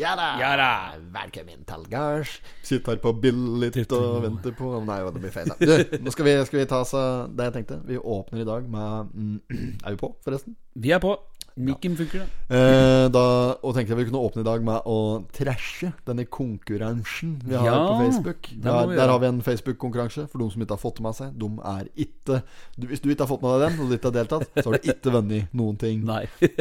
Ja da! Ja da. Velkommen til gards. Sitter her på billig og venter på Nei, det blir feil. da. Du, nå skal vi, skal vi ta oss av det jeg tenkte. Vi åpner i dag med mm, Er vi på, forresten? Vi er på. Mikken funker, det. Eh, da, og tenkte jeg vi kunne åpne i dag med å trashe denne konkurransen vi har Ja, på Facebook. Der, der har vi en Facebook-konkurranse for de som ikke har fått med seg. De er ikke du, Hvis du ikke har fått med deg den, og du ikke har deltatt, så har du ikke vunnet noen ting. Nei.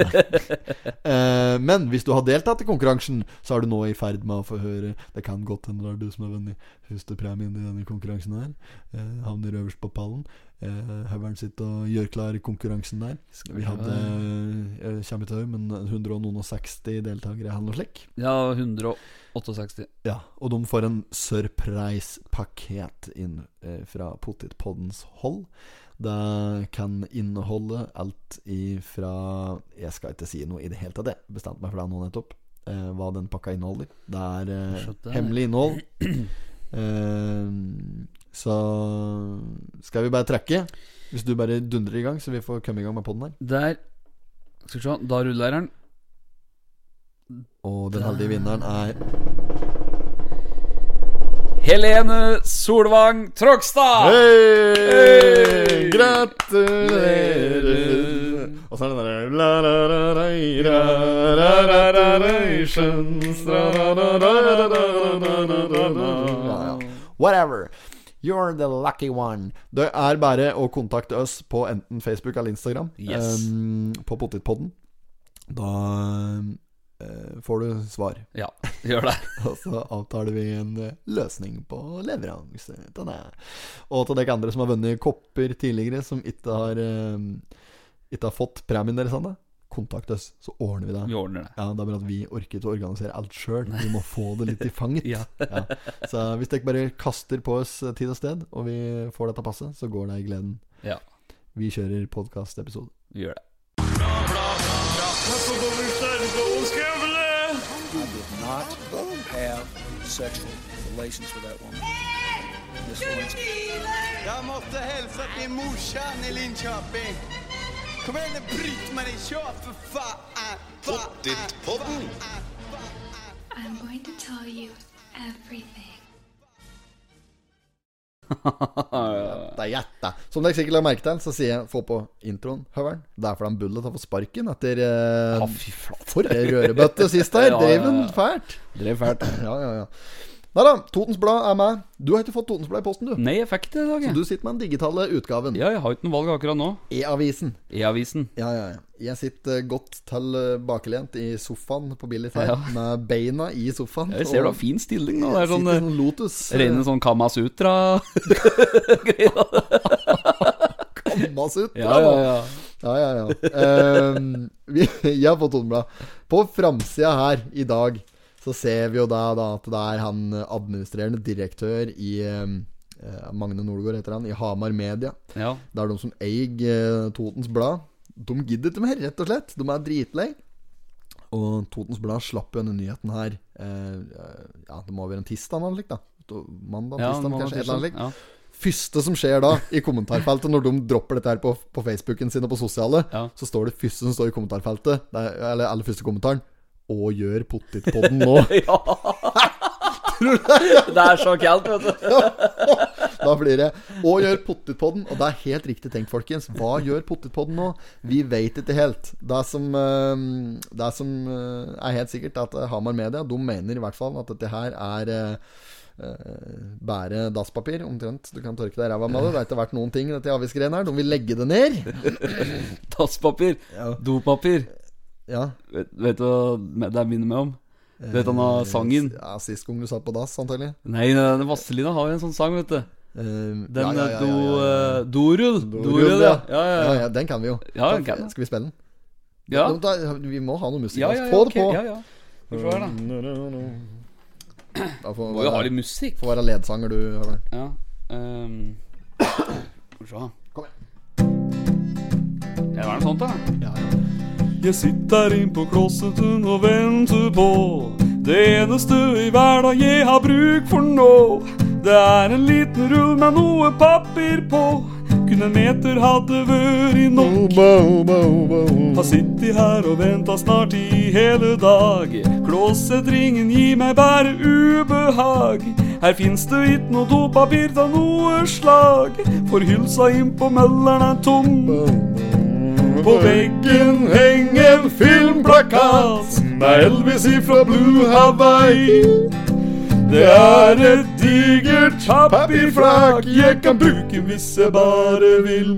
Eh, men hvis du har deltatt i konkurransen, så er du nå i ferd med å få høre Det kan godt hende det er du som har vunnet førstepremien i denne konkurransen her. Eh, havner øverst på pallen. Eh, Høveren sitter og gjør klar konkurransen der. Vi hadde eh, Jeg kommer til men 160 deltakere eller noe slikt. Ja, 168. Ja, og de får en surprise-pakket inn fra Pottitpoddens hold. Det kan inneholde alt ifra Jeg skal ikke si noe i det hele tatt, jeg bestemte meg for det nå nettopp. Eh, hva den pakka inneholder. Det er hemmelig innhold. Eh, så skal vi bare trekke? Hvis du bare dundrer i gang, så vi får komme i gang med poden her. Der Skal vi se. Da ruller den. Og den heldige vinneren er Helene Solvang Trogstad! Hey! Hey! Gratulerer. Og så er det den derre Whatever. You're the lucky one. Det er bare å kontakte oss på enten Facebook eller Instagram. Yes. Um, på Pottitpodden. Da uh, får du svar. Ja, gjør det. Og så avtaler vi en eh, løsning på leveranse til deg. Og til dere andre som har vunnet kopper tidligere, som ikke har um, Ikke har fått premien deres ennå, kontakt oss, så ordner vi det. Vi ordner det. Ja, Det er bare at vi orker ikke å organisere alt sjøl. Vi må få det litt i fanget. Ja. Ja. Så hvis dere bare kaster på oss tid og sted, og vi får dette passet, så går det i gleden. Ja, Vi kjører podkastepisode. vi gjør det. Jeg måtte hilse til morsan i Linköping. Kom igjen, nu Britt-Marie, kör för fan! Pottitpodden. I'm going to tell you everything. Det er gjetta. Som dere sikkert har merket til, så sier jeg 'få på introen', høveren. Det er fordi han Bullet har fått sparken etter eh, Ja, fy flate. For ei rørebøtte sist her. Ja, ja, Drev ja. han fælt? Drev fælt. Ja, ja, ja. Nei da, Totens Blad er med. Du har ikke fått Totens Blad i posten, du. Nei, jeg fikk det i dag, Så du sitter med den digitale utgaven. Ja, jeg har ikke noe valg akkurat nå. E-avisen. E-avisen. Ja, ja, ja. Jeg sitter godt tilbakelent i sofaen på Billit her, Ja. med beina i sofaen. Jeg ser du har fin stilling nå. Det er sånn eh, sånn Lotus. rene sånn Kamasutra. Kamasutra. Ja, ja, ja. Ja, ja, ja. Uh, vi, jeg har fått Toneblad. På framsida her i dag så ser vi jo da, da at det er han administrerende direktør i ehm, eh, Magne Nordgaard heter han, i Hamar Media. ja. Det er de som eier eh, Totens Blad. De gidder ikke mer, rett og slett. De er dritlei. Og Totens Blad slapp jo denne nyheten her eh, Ja, det må være en tirsdag eller noe da. Mandag, ja tirsdag, kanskje. Et eller annet. Ja. Første som skjer da, i kommentarfeltet, når de dropper dette her på, på Facebooken sin og på sosiale, Ja. så står det første som står i kommentarfeltet, er, eller aller første kommentaren Og gjør pottitpodden nå? Det er så kaldt, vet du. Da blir det Og gjør pottitpodden. Og det er helt riktig tenkt, folkens. Hva gjør pottitpodden nå? Vi veit ikke helt. Det som, eh, det som eh, er helt sikkert, er at Hamar Media De mener i hvert fall at dette her er eh, eh, Bære dasspapir, omtrent. Du kan tørke deg i ræva med det. Det har ikke vært noen ting dette avisgreiene her. De vil legge det ned. Dasspapir. Ja. Dopapir. Ja. Vet, vet du hva det minner meg om? Vet du han har sangen? Ja, Sist gang du satt på dass, antagelig. Nei, Vazelina har jo en sånn sang, vet du. Eh, Den ja, ja, eh, ja, do... eh, Dorull. Dorull, ja. Ja, den kan vi jo. Ja, den kan. Skal vi spille den? Ja, Da, vi må ha noe musikk. ja, altså. ja, ja, Få det på. Ja, ja. Vi se her, da. Da får Må jo ha litt musikk. får være ledsanger, du, Høveren. Ja. Um, Skal vi se. Kom igjen. Det var noe sånt, da. Ja, ja. Jeg sitter inn på klosseten og venter på det eneste i hverdag jeg har bruk for nå. Det er en liten rull med noe papir på. Kunne en meter hadde vært nok. Har sittet her og venta snart i hele dag. Klåsetringen gir meg bare ubehag. Her fins det ikke noe dopapir av noe slag, for hylsa inn på mølleren er tom. På veggen henger en filmplakat med Elvis ifra Blue Hawaii. Det er et digert papirflak jeg kan bruke hvis jeg bare vil.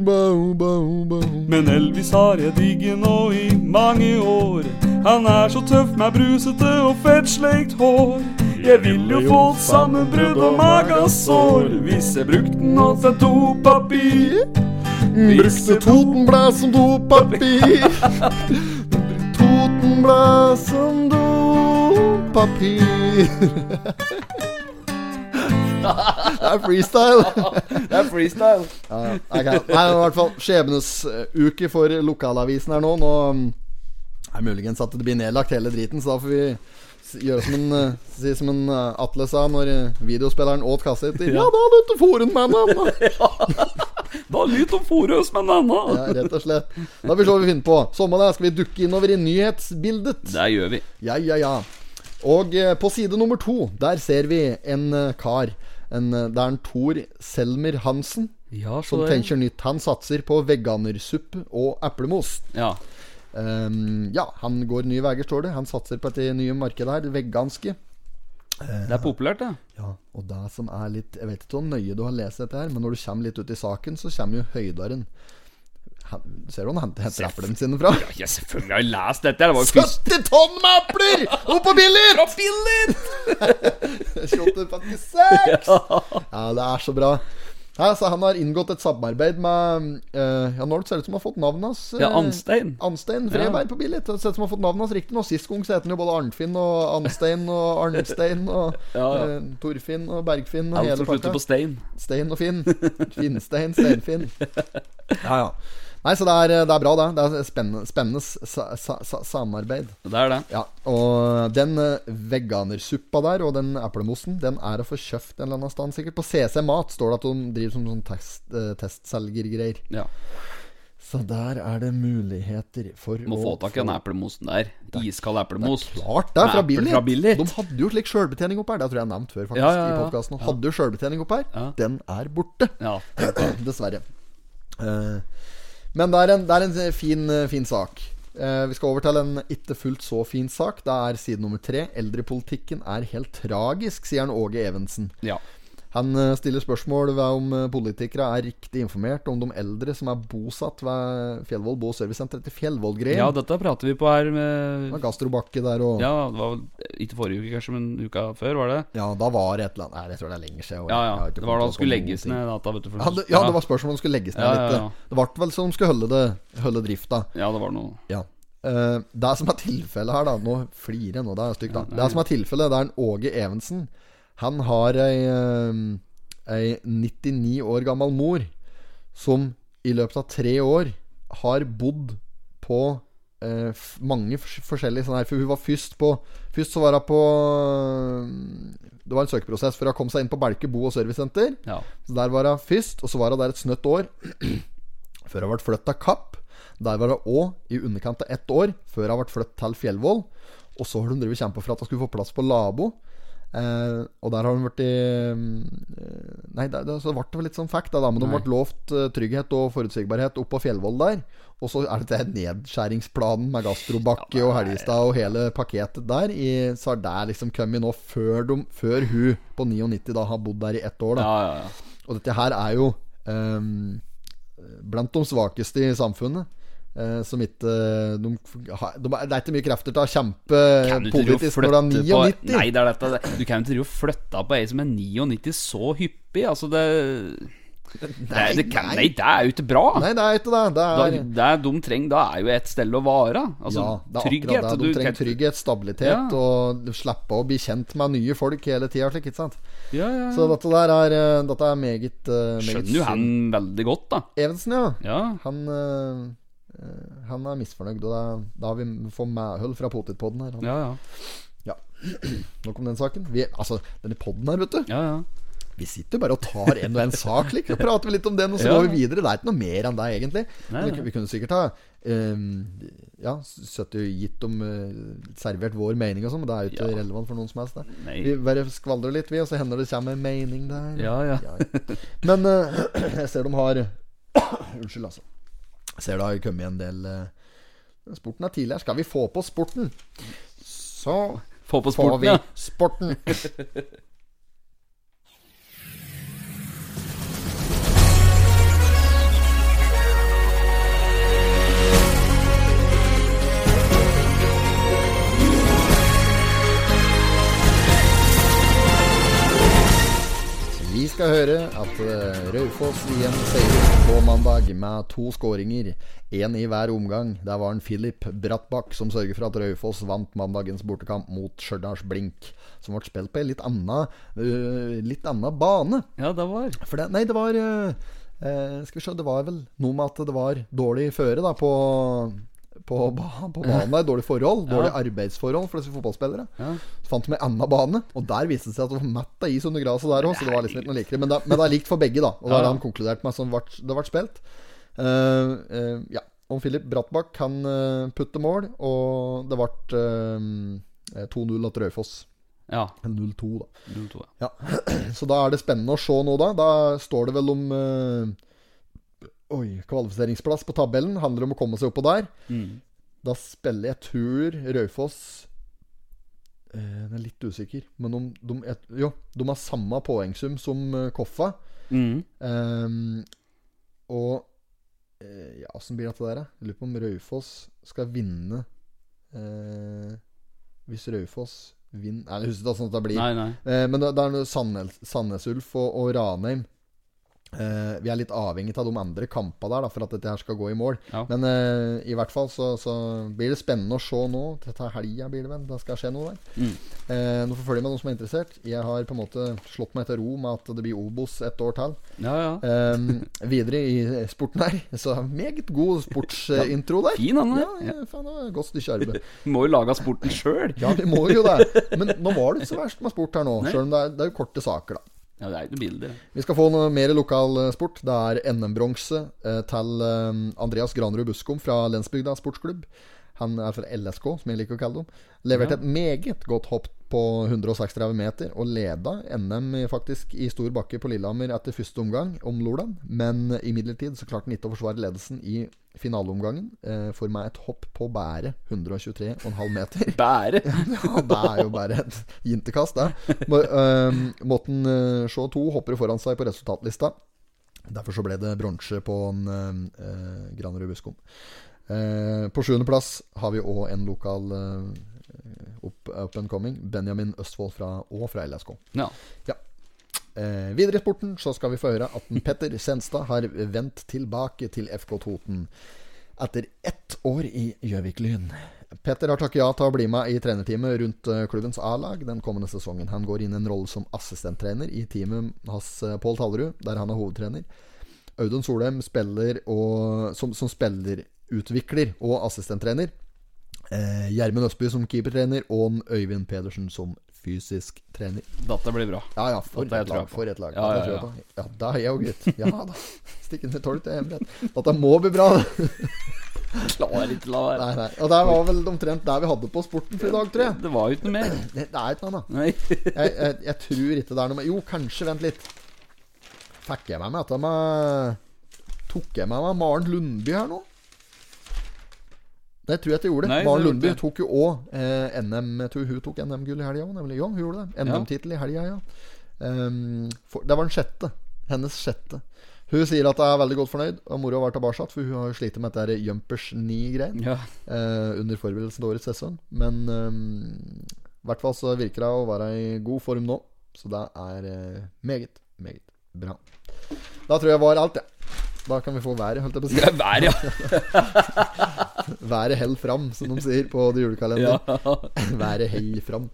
Men Elvis har jeg digget nå i mange år. Han er så tøff med brusete og fettsleikt hår. Jeg vil jo få sammenbrudd og magasår hvis jeg brukte noe til dopapir. Brukte Totenblad som dopapir. Totenblad som dopapir. Det er freestyle. Det er freestyle. Ja, ja. Kan- Nei, i hvert fall skjebnesuke for lokalavisen her nå. Nå er er muligens at det blir nedlagt hele driten, så da får vi gjøre som en, uh, si som en uh, Atle sa når videospilleren åt kassetter. Ja, da vet du foren med den. Da lyt om Forøs men denne. Ja, rett og slett. Da får vi se hva vi finner på. Sommeren skal vi dukke innover i nyhetsbildet. Det gjør vi. Ja, ja, ja. Og eh, på side nummer to, der ser vi en eh, kar. En, eh, det er en Tor Selmer Hansen Ja, som tenker nytt. Han satser på veganersuppe og eplemos. Ja. Um, ja, han går nye veier, står det. Han satser på dette nye markedet her, det veganske. Det er populært, det. Ja, og det som er litt Jeg vet ikke hvor nøye du har lest dette her, men når du kommer litt ut i saken, så kommer jo høydaren. Ser du hvor han henter eplene sine fra? Ja, selvfølgelig har jeg lest dette. Det var 70 tonn med epler! Opp på Billit! Kjøpte 56! Ja, det er så bra. Ja, altså Han har inngått et samarbeid med uh, Ja, nå ser det ut som han har fått navnet hans. Uh, Ja, Anstein. Anstein Freberg på Billit. Det ser ut som han har fått navnet hans riktig nå. Sist gang så het han jo både Arnfinn og Anstein og Arnstein og Ja, ja. Uh, Torfinn og Bergfinn og Alt som slutter på stein. Stein og Finn. Finnstein, Steinfinn. Ja, ja. Nei, så det er, det er bra, det. Det er spennende, spennende sa, sa, sa, samarbeid. Det er det. Ja, og den eh, veganersuppa der og den eplemosen, den er å få kjøpt en eller annen sted, sikkert. På CC Mat står det at de driver som sånn test, eh, testselgergreier. Ja. Så der er det muligheter for Må få tak i den eplemosen der. Iskald eplemos. Klart det, er fra Billit. fra Billit. De hadde jo slik sjølbetjening opp her. Det tror jeg jeg har nevnt før, faktisk. Ja, ja, ja. I podcasten Hadde jo sjølbetjening opp her. Den er borte. Ja. Dessverre. Eh, men det er en, det er en fin, eh, fin sak. Eh, vi skal over til en ikke fullt så fin sak. Det er side nummer tre. Eldrepolitikken er helt tragisk, sier han Åge Evensen. ja. Han eh, stiller spørsmål ved om eh, politikere er riktig informert om de eldre som er bosatt ved Fjellvoll bo- servicesenter til Fjellvollgreien. ja, dette prater vi på her med Det var Gastrobakke der og Ja, det var ikke forrige uke, kanskje, men uka før, var det? Ja, da var det et eller annet Nei, jeg tror det er lenger siden. Ja, ja. Det var da det skulle legges ned data, vet du. Ja, det, ja, det var spørsmål om det skulle legges ned Ja, litt. ja. Det ble vel som de skulle holde, det, holde drifta. Ja, det var noe Ja. Uh, det som er tilfellet her, da Nå flirer jeg nå, det er stygt, da. Det som er tilfellet, det er en Åge Evensen. Han har ei, eh, ei 99 år gammel mor som i løpet av tre år har bodd på eh, mange forskjellige sånne her. For hun var først på Først så var hun på Det var en søkeprosess for hun kom seg inn på Belke bo- og servicesenter. Ja. Så der var hun først, og så var hun der et snøtt år. før hun ble flytta Kapp. Der var hun òg i underkant av ett år, før hun ble flyttet til Fjellvoll. Og så har hun drevet kjempa for at hun skulle få plass på Labo. Eh, og der har hun blitt i Nei, det, det, så ble det litt sånn fact, da, da, men de ble lovt eh, trygghet og forutsigbarhet oppå Fjellvoll der. Og så er det til nedskjæringsplanen med Gastrobakke og Helgestad og hele pakketet der. I, så har det liksom kommet nå før, de, før hun på 99 da har bodd der i ett år. da Ja, ja, ja. og dette her er jo um, blant de svakeste i samfunnet. Eh, som ikke de, de, er- Det er ikke mye krefter til å kjempe politisk når du er flytte 99. på Nei, det er dette det- Du kan jo ikke flytte på ei som er 99 så hyppig. Altså, det Nei, det, kan, nei. nei, det er jo ikke bra. Nei, det er ikke det. Det Da, er, det de trenger da, er jo et sted å være. Altså, ja, det er trygghet. akkurat det. De trenger trygghet, stabilitet Ja. og slippe å bli kjent med nye folk hele tida. Ikke sant? Ja, ja, Så dette der er, eh, dette er meget, eh, meget Skjønner jo han veldig godt, da. Evensen, ja. Ja. Han, eh, eh, han er misfornøyd, og da, da har vi fått medhold fra potetpodden her. Han, Ja, ja. Nok om den saken. Vi, altså, denne podden her, vet du. ja, ja. Vi sitter bare og tar en og en sak, liksom. Prater vi litt om den, og så Ja. går vi videre. Det er ikke noe mer enn det, egentlig. Nei, vi, nei. vi kunne sikkert ha um, ja, sittet og gitt om uh, servert vår mening og sånn, men det er jo ikke Ja. relevant for noen som helst. Vi bare skvaldrer litt, vi, og så hender det kommer en mening der. Ja, ja. Men uh, jeg ser de har Unnskyld, altså. Ser det har kommet en del eh, Sporten er tidligere. Skal vi få på sporten, så Få på får vi ja. sporten. Vi skal høre at eh, Raufoss igjen seier på mandag med to skåringer. Én i hver omgang. Der var en Filip Brattbakk som sørger for at Raufoss vant mandagens bortekamp mot Stjørdals Blink. Som ble spilt på en litt annen, eh, litt annen bane. Ja, det var det, nei, det var eh, Skal vi se, det var vel noe med at det var dårlig føre da på på, ba- på banen der, Dårlig forhold, dårlig arbeidsforhold for disse fotballspillere. Ja. Så fant de en annen bane, og der viste det seg at det var matt av is under gresset der òg. Så det var liksom ikke noe likere. Men det, men det er likt for begge, da. Og det er det han konkluderte med som det det ble spilt. Uh, uh, ja. Om Filip Brattbakk kan eh, putte mål, og det ble uh, 2-0 til Raufoss. Ja. 0-2, da. 0-2, ja. Ja, Så da er det spennende å se nå, da. Da står det vel om eh, Oi, kvalifiseringsplass på tabellen. Handler om å komme seg oppå der. Mm. Da spiller jeg tur Raufoss eh, Jeg er litt usikker, men om de, et, Jo, de har samme poengsum som eh, Koffa. Mm. Um, og eh, Ja, åssen blir dette der, da? Lurer på om Raufoss skal vinne eh, Hvis Raufoss vinner Nei, jeg husker ikke hvordan det blir. Nei, nei. Eh, men det, det er Sandnes, Sandnes Ulf og, og Ranheim. Eh, vi er litt avhengig av de andre kampene der da, for at dette her skal gå i mål. Ja. Men uh, i hvert fall så, så blir det spennende å se nå. Dette er helga blir det vel. Det skal skje noe der. Mm. Uh, nå får følge med noen som er interessert. Jeg har på en måte slått meg til ro med at det blir Obos et år til. Ja, ja. Eh, videre i sporten her. Så meget god sportsintro der. Fin, han der. Ja, faen, godt stykke arbeid. Må jo lage sporten sjøl. Ja, vi må jo det. Men nå var det ikke så verst med sport her nå. sjøl om det er, det er jo korte saker, da. Ja, det er ikke noe bilde. Vi skal få noe mer lokal eh. Det er NM-bronse eh, til eh, Andreas Granrud Buskom fra Lensbygda sportsklubb. Han er fra LSK, som jeg liker å kalle dem. Leverte Ja. et meget godt hopp på 136 meter, og leda NM faktisk i stor bakke på Lillehammer etter første omgang om Lolan. Men imidlertid så klarte han ikke å forsvare ledelsen i finaleomgangen. Eh, for meg et hopp på bære 123,5 meter. Bære. Ja, det er jo bare et jinterkast, det. Ehm, Måten eh, Shaw 2 hopper foran seg på resultatlista. Derfor så ble det bronse på en eh, Granerud Buskom. Eh, på sjuendeplass har vi òg en lokal eh, up, up and coming. Benjamin Østfold fra, og fra LSK. Ja. Eh, videre i sporten så skal vi få høre at Petter Senstad har vendt tilbake til FK Toten etter ett år i Gjøvik-Lyn. Petter har takket ja til å bli med i trenerteamet rundt eh, klubbens A-lag den kommende sesongen. Han går inn i en rolle som assistenttrener i teamet hans eh, Pål Tallerud, der han er hovedtrener. Audun Solheim spiller og, som, som spillerutvikler og assistenttrener. Eh, Gjermund Østby som keepertrener og Øyvind Pedersen som fysisk trener. Dette blir bra. Ja, ja, for et lag. For et lag. Ja, ja, ja. ja, da er jeg jo gutt. Ja da. Stikk ned tolv til hemmelighet. Dette må bli bra. Klarer ikke la være. Nei, nei. Og det var vel omtrent der vi hadde på sporten for i dag, tror jeg. Det var jo ikke noe mer. Det, det er ikke noe annet. Nei. Jeg, jeg, jeg tror ikke det er noe mer. Jo, kanskje, vent litt. Fikk jeg med meg dette med Tok jeg meg med Maren Lundby her nå? Det tror jeg ikke gjorde. Nei, det Maren Lundby tok jo òg eh, NM Jeg tror hun tok NM-gull i helga òg, nemlig. Jo, hun gjorde det. NM-tittel i helga, ja. Um, for, det var den sjette. Hennes sjette. Hun sier at hun er veldig godt fornøyd, og moro være tilbake for hun har jo slitt med dette Jumpers 9-greien Ja. eh, under forberedelsen til årets sesong. Men i i hvert fall så virker hun å være i god form nå. Så det er eh, meget, meget bra. Da tror jeg var alt, jeg. Da kan vi få været, holdt jeg på å si. Ja, været, ja. Været hell fram, som de sier på julekalenderen. julekalender. ja. Været hell fram.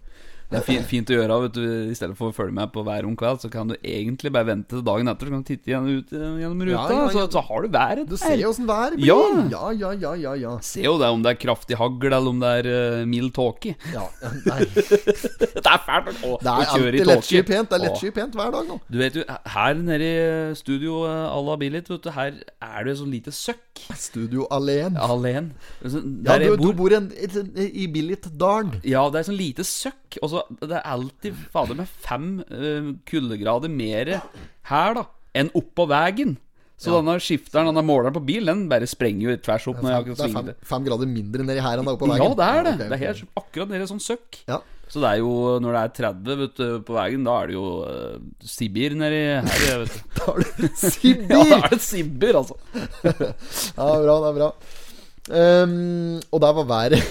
Det er fint, fint å gjøre, vet du. I stedet for å følge med på hver om kveld, så kan du egentlig bare vente til dagen etter. Så kan du titte gjennom, ut, gjennom ruta, Ja, ja. Så, så har du været Du ser jo åssen været blir. Ja. ja, ja, ja, ja, ja. Se jo det om det er kraftig hagl, eller om det er uh, mild tåke. ja. Nei, Det er fælt å, det å er kjøre i tåke. pent. Det er lettsky pent hver dag nå. Du vet jo, her nede i studio eh, à la Billit, vet du, her er det sånn lite søkk. Studio alene. Så Ja, du, jeg du bor bor i, en, i Billit-dalen. Ja, det er sånn lite søkk. Og så Det er alltid fader med fem uh, kuldegrader mer her, da, enn oppå veien. Så denne skifteren, denne måleren på bil, den bare sprenger jo tvers opp når jeg Det er fem, fem grader mindre nedi her enn det er oppå veien. Ja, det er det. Det er helt akkurat nedi sånn søkk. Ja. Så det er jo, når det er 30 vet du, på veien, da er det jo uh, Sibir nedi her, vet du. Da er det Sibir! Ja, da er det Sibir, altså. Ja, bra, det er bra. Um, og der var været.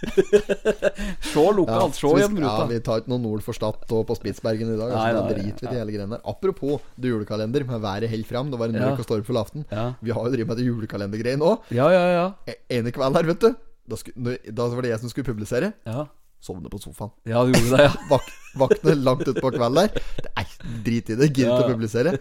Se lokalt, se vi, gjennom ja, vi tar ikke noe nord for Stad og på Spitsbergen i dag. Altså, Nei, da nei, driter vi i ja. de hele greiene der. Apropos det julekalender med været helt fram. Det var en Ja. mørk og stormfull aften. Ja. Vi har jo drevet med det julekalendergreiene òg. Ja, ja, ja. E- Ene kvelden her, vet du. Da, sku, da var det jeg som skulle publisere. Ja, Sovne på sofaen. ja du gjorde det, ja. Vak Vakne langt utpå kvelden der. Nei, drit i det. Gidder ikke å publisere.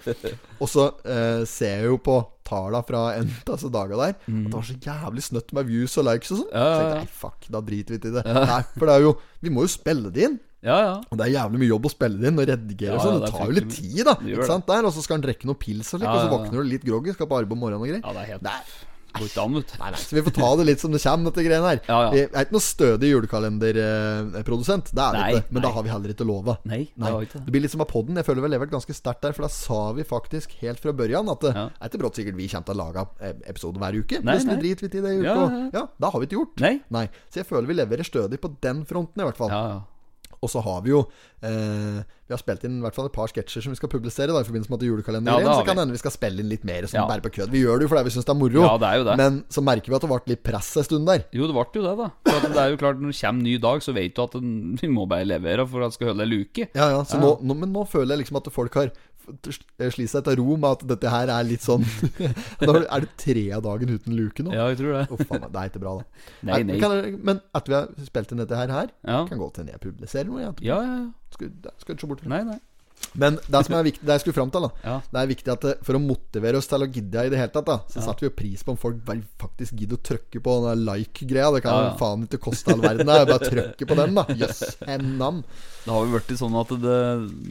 Og så eh, ser jeg jo på talla fra en av disse dagene der at det var så jævlig snøtt med views og likes og sånn. Mm. Så jeg tenkte, nei, fuck, da driter vi ikke i det. Nei, for det er jo Vi må jo spille det inn. Ja, ja. Og det er jævlig mye jobb å spille det inn og redigere Ja, sånn. Det det er tar jo litt tid, da. Ikke sant der Og så skal han drikke noe pils og slik, og så våkner du litt groggy, skal på arbeid om morgenen og greier. Ja, det er helt Går ikke an, vet du. Nei, nei, så vi får ta det litt som det kommer, dette greiene her. Ja, ja. Vi er ikke noe stødig julekalenderprodusent, det er vi ikke. Men da har vi heller ikke lova. Nei, Nei. Det, ikke det. Det blir litt som av podden. Jeg føler vi har levert ganske sterkt der, for da sa vi faktisk helt fra børjan at det Ja. er ikke brått sikkert vi kommer til å lage eh, episode hver uke. Nei, nei. vi i det i uka. Ja, ja, ja, har vi ikke gjort. Nei. Så jeg føler vi leverer stødig på den fronten, i hvert fall. Ja, ja. Og så har vi jo eh, Vi har spilt inn i hvert fall et par sketsjer som vi skal publisere da, i forbindelse med at det er julekalender. Ja, så kan hende vi skal spille inn litt mer sånn Ja. bare på kødd. Vi gjør det jo fordi vi syns det er moro. Ja, det er jo det. Men så merker vi at det ble litt press en stund der. Jo, det ble jo det, da. For det er jo klart Når det kommer ny dag, så vet du at den, vi må bare levere for at det skal holde ei luke. Ja, ja, så Nå, nå, Men nå føler jeg liksom at folk har slitt seg til ro med at dette her er litt sånn er det tre av dagen uten luke nå. Ja, jeg tror det. Oh, faen, det er ikke bra, da. Nei, nei. Kan, men etter vi har spilt inn dette her, her Ja, kan godt hende jeg publiserer noe. Jeg. ja, ja. ja. Skal, det skal ikke se bort fra. Nei, nei. Men det som er viktig, det jeg skulle fram til, da Ja. Det er viktig at for å motivere oss til å gidde i det hele tatt, da så setter vi jo pris på om folk faktisk gidder å trykke på den like-greia. Det kan Ja, ja. faen ikke koste all verden. Det er bare trykke på den, da. Jøss, hennam. Det har jo blitt sånn at det,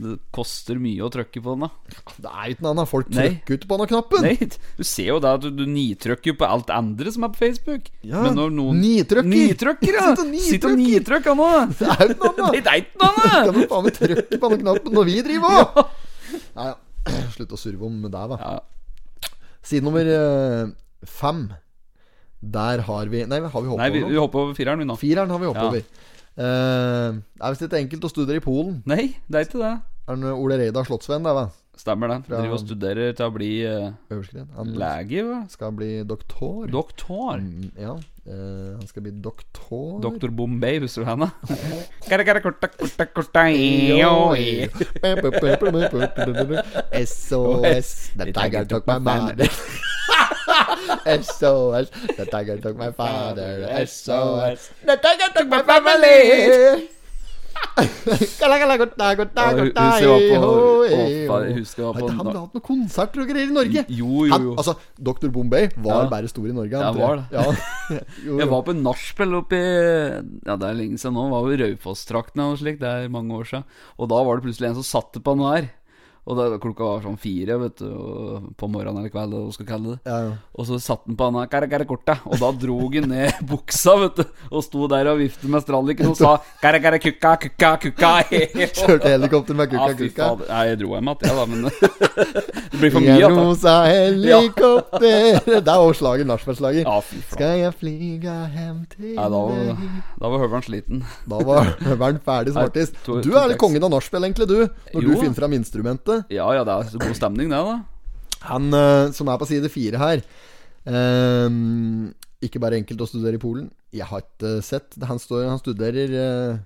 det koster mye å trykke på den, da. Det er ikke noe annet. Folk trykker ikke på den knappen. Nei, du ser jo det at du, du nitrykker på alt andre som er på Facebook. Ja, Men når noen nitrykker. Nitrykker, ja! Sitter og nitrykker nå! Det er jo ikke noe annet. det er ikke noe Kan annet! du faen meg trykke på den knappen når vi driver òg? Ja, ja. Slutt å surve om deg, da. Ja. Side nummer eh, fem. Der har vi Nei, har vi Nei, vi, over vi hopper over fireren, vi nå. Fireren har vi hoppet Ja. over. Uh, det er visst ikke enkelt å studere i Polen. Nei, det er ikke det. Er det Ole Reidar Slottsvenn, det, hva? Stemmer det. Fra- Driver og studerer til å bli uh. Lege, skal bli doktor. Doktor. Mm, ja. Uh, han skal bli doktor. Doktor Bombay, husker du henne? SOS The tiger took my mother. SOS The tiger took my father. SOS The tiger took my family. Kala, kala, gotta, Ja, hu- gotta, husker jeg var på- å, jeg husker jeg var på ikke han hatt noen konserter og greier i Norge? Jo, jo, Han, jo. altså, Dr. Bombay var Ja. bare stor i Norge. Han, jeg var det. Ja. Jo. Jeg var på nachspiel oppe Ja, det er lenge siden nå. Var jo Raufoss-traktene og slik. Det er mange år siden. Og da var det plutselig en som satte på den her. Og da, klokka var sånn fire vet du, på morgenen eller kveld, eller hva skal kalle det. Ja, ja. Og så satt han på henne kare, kare, korta, og da dro han ned buksa, vet du. Og sto der og viftet med stralliken og sa kare, kare, kukka, kukka, kukka. Kjørte helikopter med Ja, kukka kukka. faen. Nei, jeg dro hjem igjen, jeg, da, men det blir for mye. Jeg at rosa helikopter Det er også nachspiel-slaget. Ja. Skal jeg flyga hjem til Nei, da var, da var høveren sliten. Da var høveren ferdig som artist. Du er litt kongen av nachspiel, egentlig, du. Når Jo. du finner fram instrumentet. Ja ja, det er så god stemning, det, da. Han eh, som er på side fire her ehm, Ikke bare enkelt å studere i Polen. Jeg har ikke sett. Han, står, han studerer uh,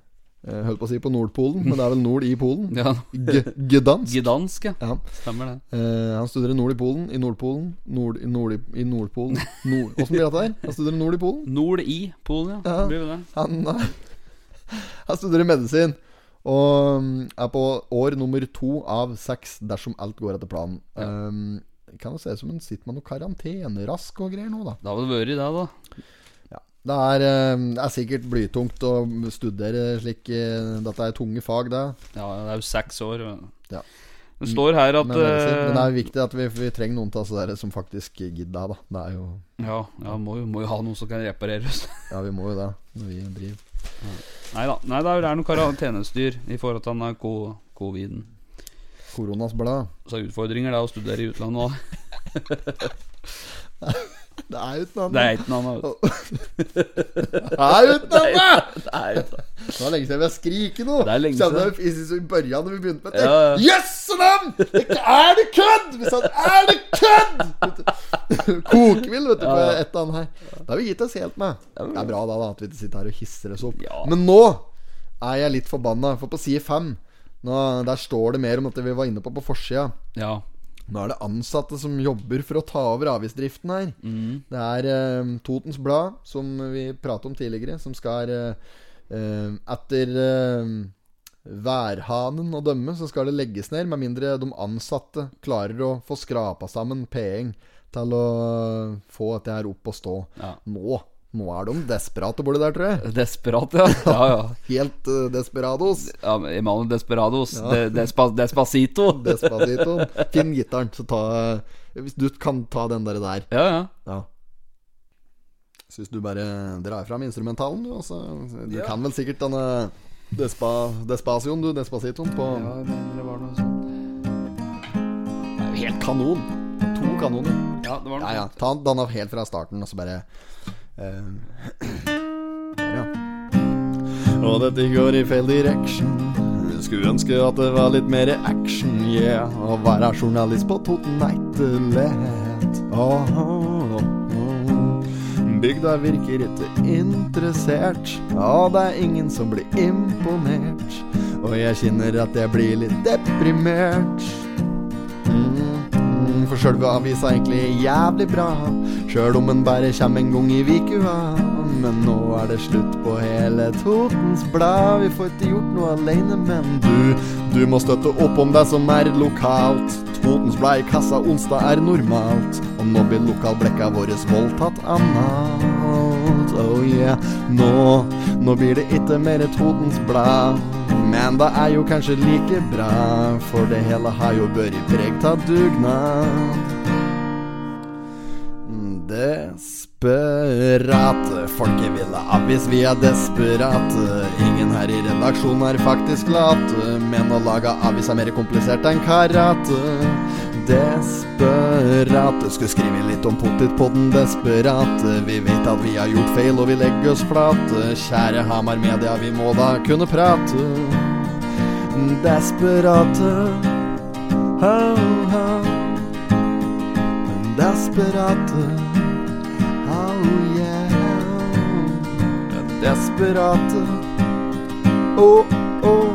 Holdt på å si på Nordpolen, men det er vel nord i Polen. Ja, Gdansk. Gdansk, ja. Ja. Stemmer det. Uh, han studerer nord i Polen, i Nordpolen Nord, i, nord, i Nordpolen nord, Åssen blir dette her? Han studerer nord i Polen Nord i Polen, ja. Ja. Blir det det? Han, eh, han studerer medisin Og mm, er på år nummer to av seks dersom alt går etter planen. Um, kan jo se ut som hun sitter med noe karantenerask og greier nå, da. Det har vel vært det, da. Det er, um, er sikkert blytungt å studere slik uh, Dette er tunge fag, det. Ja, det er jo seks år. Ja. Det står her at Men. Men det eh, er jo viktig at vi, vi trenger noen av oss der som faktisk gidder det. da Det er jo Ja, ja må, jo, må jo ha noen som kan repareres. Ja, vi må jo det når vi driver. Nei da. Nei, det er noe karantenestyr i forhold til den ko- coviden. Koronas blad. Så utfordringer det er å studere i utlandet òg. Det er uten Det er uten annet. Det er uten annet! Det er ikke Det var lenge siden vi har skriket noe. Det er lenge siden. jeg I, i, i børjan da vi begynte med det. Ja, ja. Jøsse navn! Er det kødd! Vi sa er det kødd! Kokevill, vet du, på Ja. et eller annet her. Det har vi gitt oss helt med. Det er bra da, da at vi ikke sitter her og hisser oss opp. Ja. Men nå er jeg litt forbanna, for på side fem nå, Der står det mer om dette vi var inne på på forsida. Ja. Nå er det ansatte som jobber for å ta over avgiftsdriften her. Det er eh, Totens Blad, som vi pratet om tidligere, som skal eh, eh, Etter værhanen å dømme, så skal det legges ned, med mindre de ansatte klarer å få skrapa sammen penger til å få dette her opp og stå. Ja. Nå, nå er de desperate borti der, tror jeg. Desperat, ja. Ja, ja. Helt uh, desperados. ja Emanuel Desperados. De, despa, despacito. Despacito. Finn gitaren, så ta Hvis du kan ta den der der. Ja, ja. Ja. Syns du bare drar fram instrumentalen, du. Også. Du Ja. kan vel sikkert denne Despa, Despasion, du. Despacitoen på ja det var noe sånt. Det er jo helt kanon. To kanoner. Ja, det var noe Ja, ja. Ta den helt fra starten, og så bare eh, Der, ja. Og dette går i feil direction. Skulle ønske at det var litt mer action, yeah. Å være journalist på Toten er ikke lett. Åh, åh, åh. Bygda virker ikke interessert. Ja, det er ingen som blir imponert. Og jeg kjenner at jeg blir litt deprimert. For sjølve avisa egentlig jævlig bra, sjøl om den bare kommer en gang i vikua. Men nå er det slutt på hele Totens Blad. Vi får ikke gjort noe aleine, men du, du må støtte opp om det som er lokalt. Totens Blad i kassa onsdag er normalt, og nå blir lokalblekka våre voldtatt analt. Oh yeah, nå, nå blir det ikke mer Totens Blad. Men det er jo kanskje like bra, for det hele har jo vært preg av dugnad. Desperate, folket vil ha avis, vi er desperate. Ingen her i redaksjonen er faktisk late, men å lage avis er mer komplisert enn karate. Desperate, skulle skrive litt om potetpodden desperate. Vi vet at vi har gjort feil, og vi legger oss flate. Kjære Hamar Media, vi må da kunne prate. Desperate, ho, ho. Desperate, Desperate, oh, oh.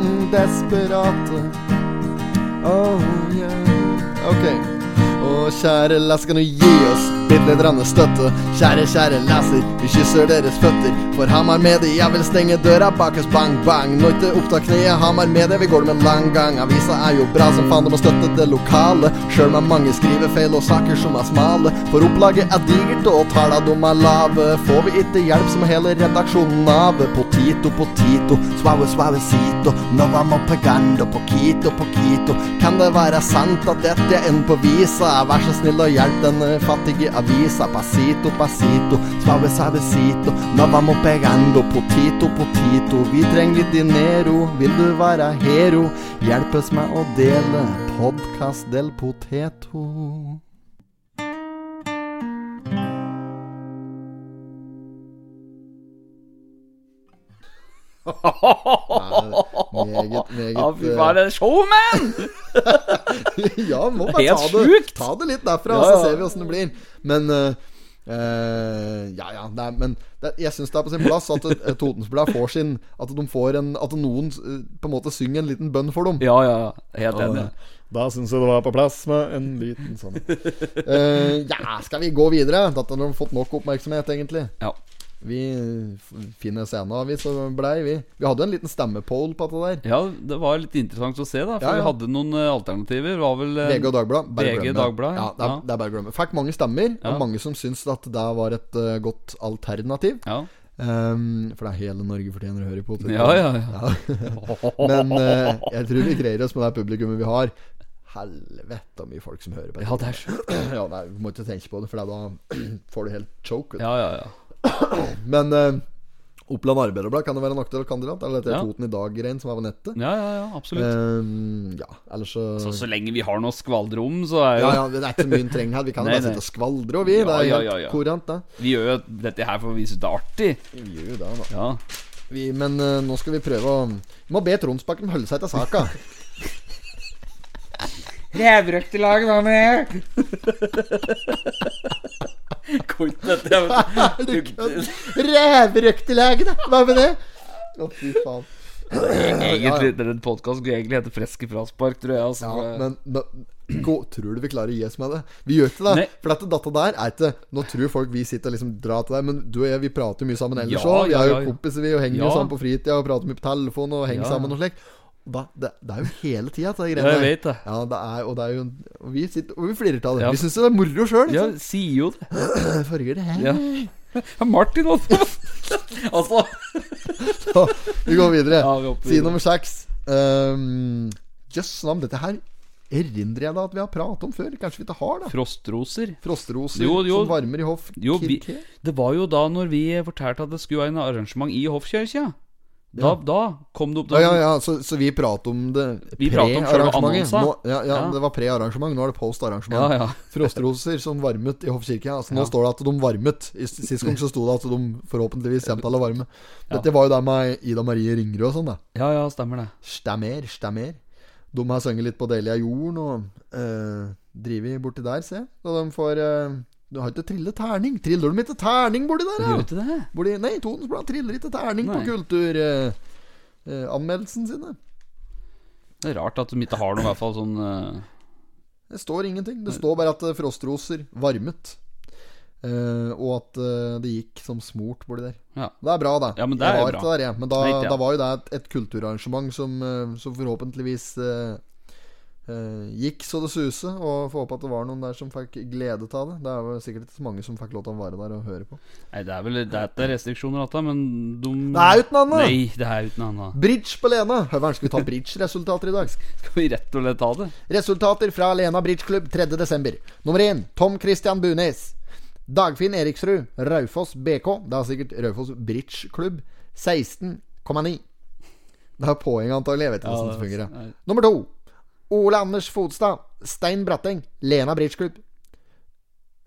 Mm, Desperate, oh yeah. Ok. Å, kjære leser, kan du gi oss bitte støtte? Kjære, kjære leser, vi kysser deres føtter. For Hamar Media vil stenge døra bak oss, bang, bang. Nå ikke opp av kneet, Hamar Media, vi går det med lang gang. Avisa er jo bra som faen, de må støtte det lokale. Sjøl med mange skrivefeil og saker som er smale. For opplaget er digert og talla de er lave. Får vi ikke hjelp, så må hele redaksjonen av. Potito, potito, suave, suavecito. Nova mo poquito, poquito. Kan det være sant at dette er en på visa? Vær så snill og hjelp denne fattige avisa. Pasito, pasito, suave, suavecito. Nå vamo pegando, potito, potito. Vi trenger litt dinero, vil du være hero? Hjelpes meg å dele podkast del poteto. Meget, meget Ja, fy eh, faen, det er showman! ja, må bare Helt ta det, ta det litt derfra, Ja, så ser vi åssen det blir. Men uh, uh, Ja, ja. Det er, men det, jeg syns det er på sin plass at uh, Totens Blad får sin At de får en At noen uh, på en måte synger en liten bønn for dem. Ja, ja, helt enig. Da syns jeg det var på plass med en liten sånn Eh, Ja, skal vi gå videre? Dette har de fått nok oppmerksomhet, egentlig. Ja. Vi finner scenen, vi, så blei vi. Vi hadde en liten stemmepoll på det der. Ja, det var litt interessant å se, da. For Ja, ja. vi hadde noen eh, alternativer. Det var vel eh, VG og Dagblad. Bare VG. Dagblad, ja. det, er, det er bare å glemme. Fikk mange stemmer, og mange som syns at det var et uh, godt alternativ. Ja. Um, for det er hele Norge fortjener å høre på. Ja, ja, ja. Men uh, jeg tror vi greier oss med det publikummet vi har. Helvete mye folk som hører på Ja, det er sjukt. ja, nei, Du må ikke tenke på det, for da får du helt choke. Ja, ja, ja. Men eh, Oppland Arbeiderblad kan det være en aktuell kandidat. Eller dette Ja. Toten i dag-greien som er på nettet. Ja, ja, ja, absolutt. Ehm, ja, ellers så Så så lenge vi har noe skvaldrom, så er jo ja, ja, Det er ikke så mye en trenger her. Vi kan jo bare sitte og skvaldre, og vi. Ja, det er ja, helt ja, ja. kurant, det. Vi gjør jo dette her for å vise ut det er artig. Vi gjør jo det, da. Ja. Vi, men uh, nå skal vi prøve å Vi må be Tronsbakken holde seg til saka. Rævrøktelag, hva med? Vet kødd? Hva med det? Å, fy faen. Egentlig, den podkasten skulle egentlig hete Freske fraspark, tror jeg. Altså. Ja, men, men gå, tror du vi klarer å gi oss med det? Vi gjør ikke det. Nei. For dette, data der er ikke Nå tror folk vi sitter og liksom drar til deg, men du og jeg vi prater jo mye sammen ellers Ja. Vi er jo ja, ja. kompiser, vi, og henger jo Ja. sammen på fritida og prater mye på telefon og henger Ja. sammen og slik. Da, det, det er jo hele tida, dette Ja, jeg vet det. Ja, det er, og det er jo Og vi sitter og vi flirer av det. Ja. Vi syns det er moro sjøl. Ja, Liksom. sier jo det. Farger det her. Ja. Ja, Martin også. altså Så, vi går videre. Ja, vi Side nummer seks. Um, Jøss navn, dette her erindrer jeg da at vi har pratet om før. Kanskje vi ikke har det? Frostroser. Frostroser Jo, jo. som varmer i hoff. Jo, vi, det var jo da når vi fortalte at det skulle være en arrangement i Hoffkirka. Da, da kom det opp Ja, ja, ja, så, så vi prater om det Vi prater om pre-arrangementet. Ja, ja, Ja. det var pre-arrangement. Nå er det post-arrangement. Ja, ja. Frostroser som varmet i Hoffkirka. Altså, nå står det at de varmet. I- Sist gang så sto det at de forhåpentligvis kommer til å varme. Dette var jo der med Ida Marie Ringerud og sånn, da. Ja, ja, stemmer det. Stemmer, stemmer. De har sunget litt på Delia jorden og øh, driver borti der, se. Og de får eh, Du har ikke trillet terning. Triller de ikke terning borti der, ja? ikke det? Borti, nei, Tonens Blad triller ikke terning på Nei. kulturanmeldelsen sine. Det er rart at de ikke har noe, i hvert fall sånn eh, Det står ingenting. Det står bare at eh, frostroser varmet. Eh, og at eh, det gikk som smurt borti der. Ja. Det er bra, det. Ja, men det er bra. der, ja. Men da, Nei, ikke da var jo det et, et kulturarrangement som, eh, som forhåpentligvis eh, eh, gikk så det suse. Og får håpe at det var noen der som fikk glede av det. Det er jo sikkert ikke så mange som fikk lov til å være der og høre på. Nei, det er vel det er restriksjoner, da, men de Det er uten annet! Nei, det er uten annet. Bridge på Lena. Høveren, skal vi ta bridge-resultater i dag? Skal vi rett og slett ta det? Resultater fra Lena Bridgeklubb 3.12. Nummer 1. Tom Christian Bunes. Dagfinn Eriksrud. Raufoss BK. Det er sikkert Raufoss Bridgeklubb. 16,9. Det er poeng antagelig. Jeg vet ikke Ja, hvordan det er- fungerer. Nummer 2. Ole Anders Fodstad. Stein Bratteng. Lena Bridgeklubb.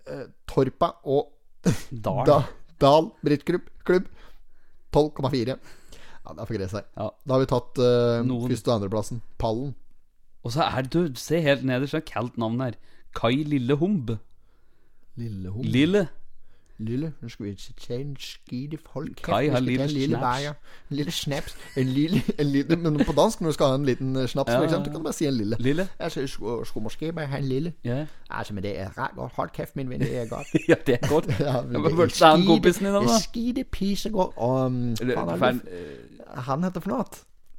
Eh, Torpa og Dal. da, Dal Bridgeklubb. 12,4. Ja, det er for gress her. Ja. Da har vi tatt eh, Noen- første- og andreplassen. Pallen. Og så er du, se helt nederst, det er kaldt navn her. Kai Lille Humb. Lille. Lille, nå skal vi tage en skide folk Kai har skal lille en lille snaps. bager. En lille snaps. En lille, en lille Men på dansk, når du skal ha en liten eh, snaps, Ja, for eksempel, du kan bare si en lille. Lille. Altså, jeg skulle, skulle måske bare ha en lille. Ja, Altså, men det er ret godt. Hold kæft, min ven, det er godt. ja det er godt. Ja, det din da, Det da. er skide pisegodt. Og um, er Fan, han, han heter for noe?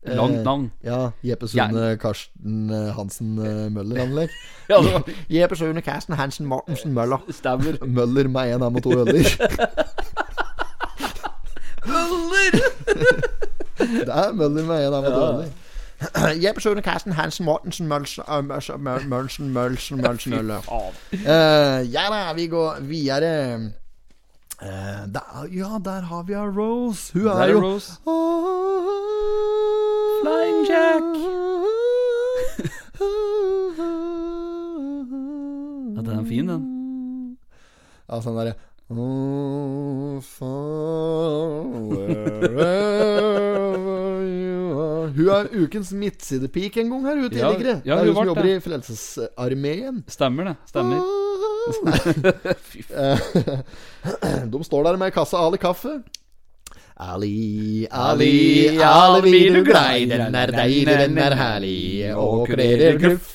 Langt Eh. Ja, Jeppe Sune Karsten eh, Hansen eh, Møller, anlegg. Ja, Jeppe Sune Karsten Hansen Mortensen Møller. stemmer. Møller med én M og to øller. Møller! Det er Møller med en av og dårlig. Jeppe Sune Karsten Hansen Mortensen Mølsen Møllsen, Mølsen Mølsen Mølsen Mølsen Øller. Eh, Ja da, vi går videre. Uh, der, ja, der har vi Rose. Hun er er jo Rose. Flying Jack. Ja, den er fin, den. Ja, sånn derre Oh, far, wherever you are Hun er ukens midtsidepik en gang her, ute Ja, Ligre. ja, hun hun som jobber det. i Frelsesarmeen. Stemmer det. Stemmer. De står der med kassa Ali kaffe. Ali, Ali, Ali, blir du glei. Den er deilig, den er herlig. Og kurerer gruff.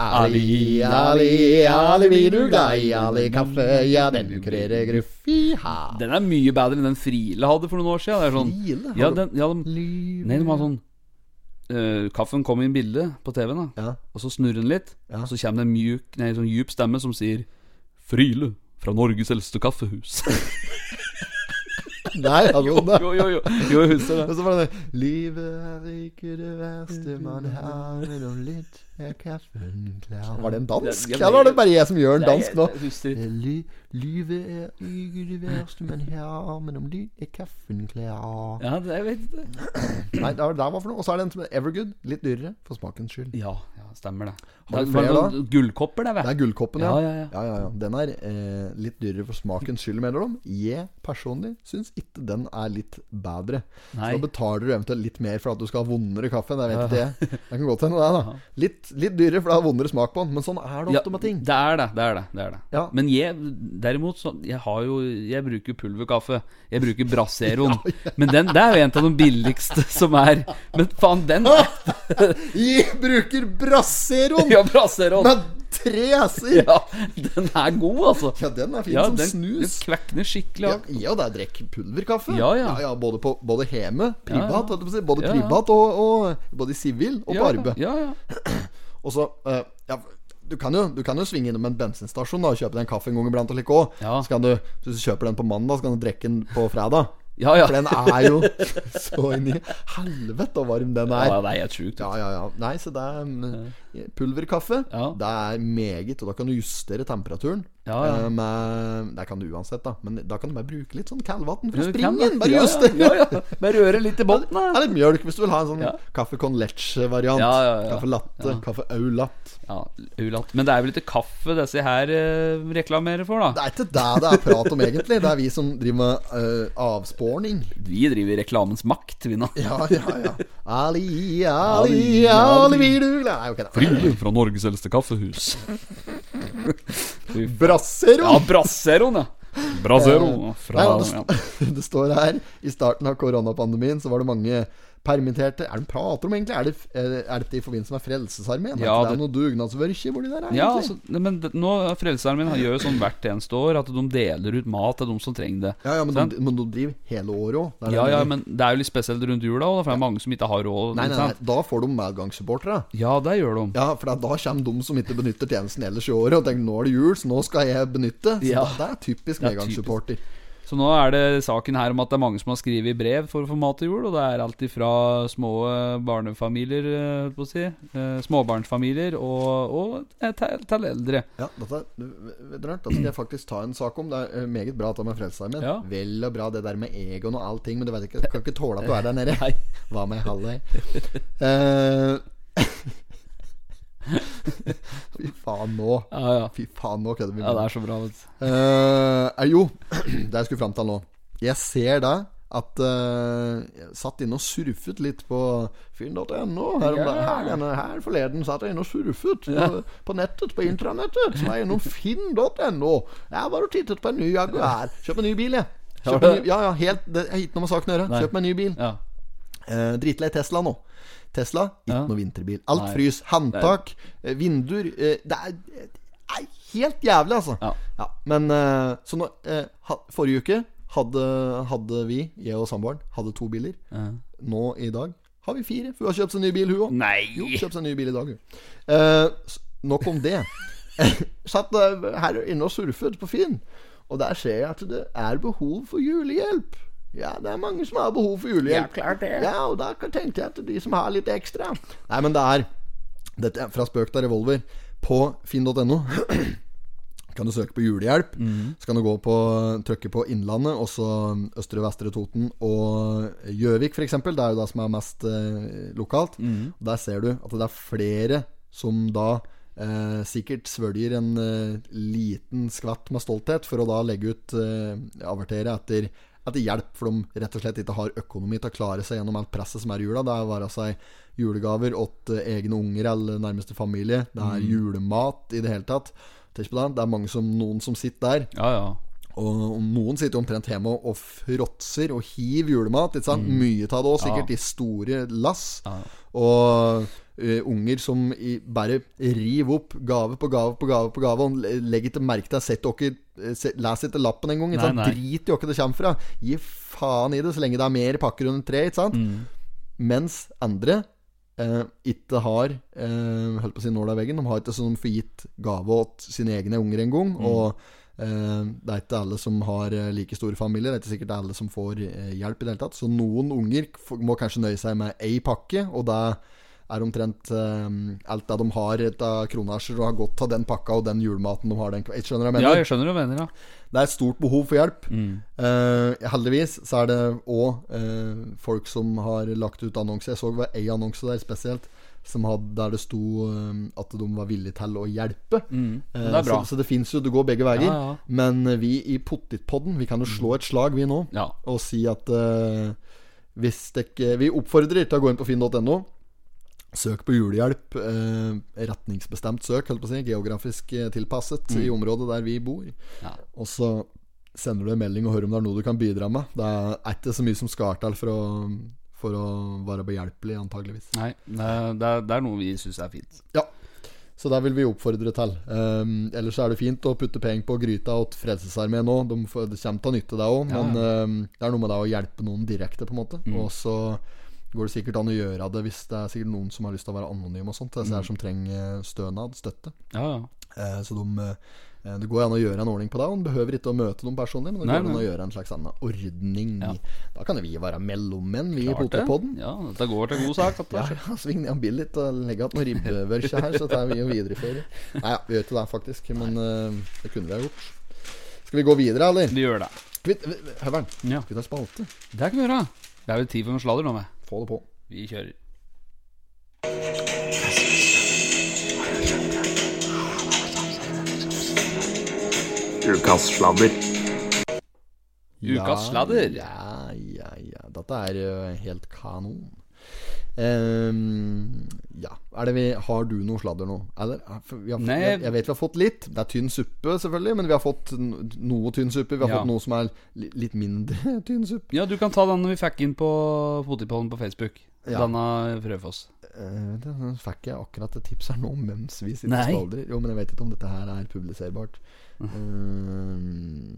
Ali, Ali, Ali, vi du glei, Ali kaffe, ja, den kurerer gruff, iha. Den er mye bedre enn den Friele hadde for noen år siden. Det er sånn, Friele? Ja, den, ja, de, nei, de har sånn uh, Kaffen i en bilde på TV-en, da. Ja. Og så snurrer den litt, Ja. og så kommer det en mjuk, nei, sånn djup stemme som sier Friele fra Norges eldste kaffehus. Nei, han jo, jo, jo, jo, jo, jeg husker Og så var det Livet er ikke det verste man har Men om litt Var det en dansk? Eller var det bare jeg som gjør en dansk nå? Livet er ikke det verste men her Men om lyd er kaffen klar Ja, det, vet ikke. Nei, det var, det var for noe Og så er det en som er Evergood Litt dyrere, for smakens skyld Ja, ja, stemmer det. Har du Det flere, da? Gullkopper, det, Det er gullkoppen, ja. Ja, ja, ja. ja, ja, ja. Den er eh, litt dyrere for smakens skyld, mener de. Jeg personlig syns ikke den er litt bedre. Nei. Så da betaler du eventuelt litt mer for at du skal ha vondere kaffe. Det vet ikke jeg. Det kan godt hende, det. da litt, litt dyrere, for det har vondere smak på den. Men sånn er det Ja, med ting. det er det. det er det, det, er det. Ja. Men jeg derimot så, Jeg har jo Jeg bruker pulverkaffe. Jeg bruker Braseroen. Men den det er jo en av de billigste som er. Men faen, den Jeg bruker Brasseroen Ja, Brasseroen. med tre s-er! Ja, den er god, altså. Ja, den er fin Ja, som den, snus. den kvekner skikkelig. Ja, ja, det er drikk pulverkaffe. Ja, ja. både, på, både hjemme, privat, Ja, ja. både Ja, ja. privat og, og Både sivil og på arbeid. ja, ja. Og så uh, ja, du, kan jo, du kan jo svinge innom en bensinstasjon da og kjøpe deg en kaffe en gang iblant og like òg. Ja. Så kan du, hvis du kjøper den på mandag, så kan du drikke den på fredag. Ja, ja. For den er jo så inn i helvete så varm den er. Ja, det er helt sjukt. Ja, ja, ja. Nei, så det er pulverkaffe. Ja. Det er meget, og da kan du justere temperaturen. Ja, ja. Eh, Med, det kan du uansett, da. Men da kan du bare bruke litt sånn kaldvann fra springen. Bare Ja, justere. Ja, ja. Bare røre litt i bunnen, Det er litt mjølk hvis du vil ha en sånn Ja. kaffe con leche-variant. Ja, ja, ja. Kaffe latte, kaffe au latte. Ja, ulatt. Men det er vel ikke kaffe disse her eh, reklamerer for, da? Det er ikke det det er prat om, egentlig. Det er vi som driver med eh, avsporing. Vi driver reklamens makt, vi nå. Ja, ja, ja. Ali, Ali, Ali, Ali, du Nei, ok, da. Friele fra Norges eldste kaffehus. Brassero! Ja, Brasseroen, ja. Brasero fra Nei, det, ja. det står her I starten av koronapandemien så var det mange permitterte Er det de prater om, egentlig? Er det, er det i forbindelse med Frelsesarmeen? Ja, er det, det- noe dugnadsvørke de der? Ja, egentlig? altså, men nå Frelsesarmeen gjør jo sånn hvert eneste år at de deler ut mat til de som trenger det. ja, ja, men, de, men de driver hele året òg. Ja, ja, men det er jo litt spesielt rundt jula òg, for det er mange som ikke har råd. Nei, nei, nei, da får de medgangssupportere. Ja, det gjør de. Ja, for da kommer de som ikke benytter tjenesten ellers i året, og tenker nå er det jul, så nå skal jeg benytte. Så Ja. det er typisk er medgangssupporter. Så nå er det saken her om at det er mange som har skrevet brev for å få mat til jul, og det er alt ifra små eh, barnefamilier, eh, si, eh, småbarnsfamilier, og, og til, til eldre. Ja, dette, du, dette skal jeg faktisk ta en sak om. Det er meget bra at det med Frelsesarmeen. Ja. Vel og bra det der med Egon og allting, men du vet ikke, kan ikke tåle at du er der nede. Hva med Halløy? Eh, Fy faen, nå. Ja, ja. Fy faen, nå kødder vi. Ja, det er så bra, vet du. Eh, eh, jo, det jeg skulle fram til nå. Jeg ser da at uh, Jeg satt inne og surfet litt på finn.no. Her, ja. her, her forleden satt jeg inne og surfet på, på nettet, på intranettet. Så var jeg innom finn.no. Jeg var og tittet på en ny Jaguar. Kjøp en ny bil, jeg. Kjøp en ny, ja, ja, helt, det har ikke noe med saken å gjøre. Kjøp meg en ny bil. Ja. Uh, dritlei Tesla nå. Tesla, ikke Ja. noe vinterbil. Alt Nei. frys. Håndtak, eh, vinduer eh, Det er, det er helt jævlig, altså. Ja. men eh, Så nå Forrige uke hadde, hadde vi, jeg og samboeren, hadde to biler. Nå i dag har vi fire. For hun har kjøpt seg ny bil, hun òg. Nei! Jo, kjøpt seg ny bil i dag, hun. Eh, nok om det. Satt her inne og surfet på Finn, og der ser jeg at det er behov for julehjelp. Ja, det er mange som har behov for julehjelp. Ja, klart det Ja, og da tenkte jeg at de som har litt ekstra Nei, men det er Dette er fra spøk til revolver. På finn.no kan du søke på julehjelp. Så kan du gå på trykke på Innlandet, også Østre og Vestre Toten og Gjøvik f.eks. Det er jo det som er mest eh, lokalt. Og Der ser du at det er flere som da eh, sikkert svølger en eh, liten skvatt med stolthet for å da legge ut eh, avertere etter, etter hjelp, for de rett og slett ikke har økonomi til å klare seg gjennom alt presset som er i jula. Det er være seg julegaver åt eh, egne unger eller nærmeste familie. Det er julemat i det hele tatt. Det. Er mange som, noen som sitter der. Ja, ja. Og noen sitter jo omtrent hjemme og, fråtser og hiver julemat. Ikke sant? Mye av det òg, sikkert, Ja. i store lass. Og eh, unger som i, bare river opp gave på gave på gave på gave. Og le- legger ikke merke til Sett dere eh, Les ikke lappen engang. Drit i hvor det kommer fra. Gi faen i det, så lenge det er mer pakker under tre. Ikke sant? Mm. Mens andre eh, ikke har eh, Holdt på å si nåla i veggen. De har ikke sånn for gitt gave åt sine egne unger engang. Mm. Og eh, det er ikke alle som har like store familier. Det er ikke sikkert alle som får hjelp i det hele tatt. Så noen unger må kanskje nøye seg med ei pakke, og det er omtrent eh, alt det de har av kronasjer, og har godt av den pakka og den julematen de har. Den, jeg skjønner hva jeg Ja, mener? jeg skjønner hva du mener, ja. Det er et stort behov for hjelp. Mm. Uh, heldigvis så er det òg folk som har lagt ut annonser. Jeg så det var ei annonse der spesielt som hadde, der det sto eh, at de var villige til å hjelpe. Mm. Eh, Det bra. Så, så det fins jo, det går begge veier. Ja, ja. Men eh, vi i Pottitpodden Vi kan jo slå et slag, vi nå, Ja. og si at uh, hvis dere Vi oppfordrer til å gå inn på finn.no. Søk på julehjelp. Eh, retningsbestemt søk, holdt på å si. Geografisk tilpasset tilpasset i området der vi bor. Mm. Ja. Og så sender du en melding og hører om det er noe du kan bidra med. Det er ikke så mye som skal til for å, for å være behjelpelig, antageligvis. Nei, det er, det er, det er noe vi syns er fint. Ja. Så det vil vi oppfordre til. Um, ellers er det fint å putte penger på gryta til Frelsesarmeen nå. De det kommer til å nytte, det òg. Ja, Men um, det er noe med det å hjelpe noen direkte, på en måte. Mm. Og så går det sikkert an å gjøre det hvis det er sikkert noen som har lyst til å være anonym og sånt. Disse her som trenger stønad, støtte. Ja, ja. Eh, så de, eh, det går an å gjøre en ordning på det. Og behøver ikke å møte dem personlig, men det går an å gjøre en slags ordning. Ja. Da kan vi være mellommenn, vi i Klart det. Potepodden. Ja, dette går til god sak. Dette. Ja, ja, sving ned bilen litt og legge igjen noen ribbevørse her, så tar vi og videreføre. Nei, ja, vi gjør ikke det, faktisk. Men eh, det kunne vi ha gjort. Skal vi gå videre, eller? Vi gjør det. Høveren, Ja. skal vi ta spalte? Det kan vi gjøre. Det er jo tid for noe sladder nå, med. Få det på. Vi kjører. Ukas sladder. Ukas sladder. Ja, ja, ja. Dette er helt kanon. Ehm, ja. Er det vi, har du noe sladder nå? Eller? Vi har, jeg, jeg vet vi har fått litt. Det er tynn suppe, selvfølgelig. Men vi har fått noe tynn suppe. Vi har Ja. fått noe som er li, litt mindre tynn suppe. Ja, du kan ta den vi fikk inn på Potipollen på Facebook. Ja. Denne Frøfoss. Uh, det fikk jeg akkurat et tips her nå mens vi sitter og skvaldrer. Jo, men jeg vet ikke om dette her er publiserbart. Uh,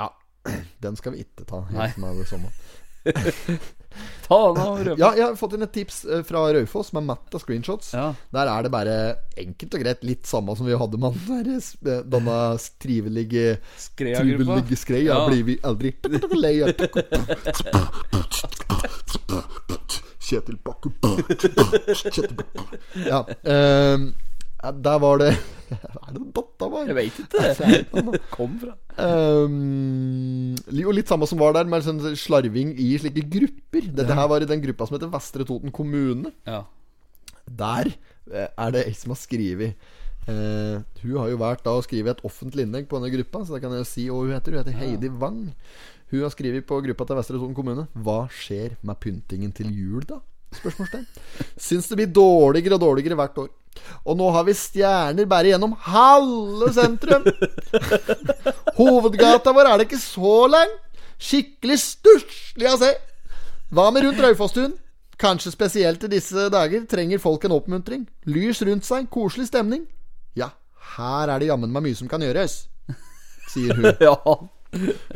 ja, den skal vi ikke ta helt Nei. med det samme. Ta den av Raufoss. Ja, jeg har fått inn et tips eh, fra Raufoss er matt av screenshots. Ja. Der er det bare enkelt og greit litt samme som vi hadde med den der, eh, denne trivelige. Trivelige skreia Ja. blir vi aldri lei av. Kjetil Bakke Ja. ehm, ja, der var det Hva er det dette var? Jeg veit ikke. Det Kom fra. Um, og litt samme som var der, med sånn slarving i slike grupper. Dette her var i den gruppa som heter Vestre Toten kommune. Ja. Der eh, er det ei som har skrevet uh, Hun har jo da og skrevet et offentlig innlegg på denne gruppa, så da kan jeg jo si hva hun heter. Hun heter Heidi Wang. Hun har skrevet på gruppa til Vestre Toten kommune Hva skjer med pyntingen til jul, da? Spørsmålstegn. Syns det blir dårligere og dårligere hvert år. Og nå har vi stjerner bare gjennom halve sentrum. Hovedgata vår er det ikke så lang. Skikkelig stusslig å se. Hva med rundt Raufastuen? Kanskje spesielt i disse dager trenger folk en oppmuntring. Lys rundt seg, koselig stemning. Ja, her er det jammen meg mye som kan gjøres, sier hun. ja.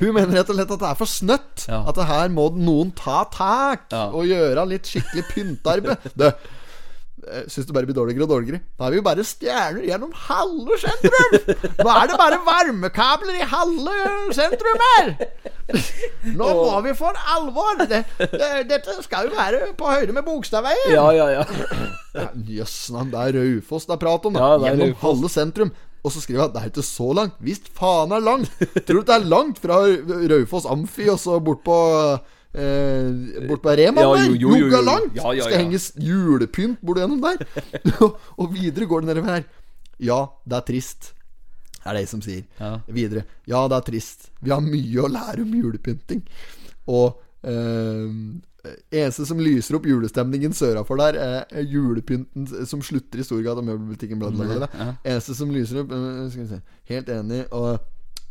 Hun mener rett og slett at det er for snøtt. Ja. At det her må noen ta tak Ja. og gjøre litt skikkelig pyntearbeid. Det Syns det bare blir dårligere og dårligere. Da er vi jo bare stjerner gjennom halve sentrum! Nå er det bare varmekabler i halve sentrum her! Nå må vi for alvor! Det, det, dette skal jo være på høyde med Bogstadveien. Ja, ja, ja. Jøss, ja, det er Raufoss det er prat om. Da. Ja, Gjennom halve sentrum. Og så skriver jeg at det er ikke så langt. Visst faen er langt! Tror du det er langt fra Raufoss Amfi og så bort på eh, Bort på Rema? Ja, der? Noe langt! Ja, ja, Skal henges julepynt bort gjennom der. og videre går det nedover her. Ja, det er trist. Er det jeg som sier. Videre. Ja, det er trist. Vi har mye å lære om julepynting. Og eh, eneste som lyser opp julestemningen sørafor der, er julepynten som slutter i Storgata møbelbutikken. Bla, bla. Eneste som lyser opp eh, Skal vi se Helt enig. Og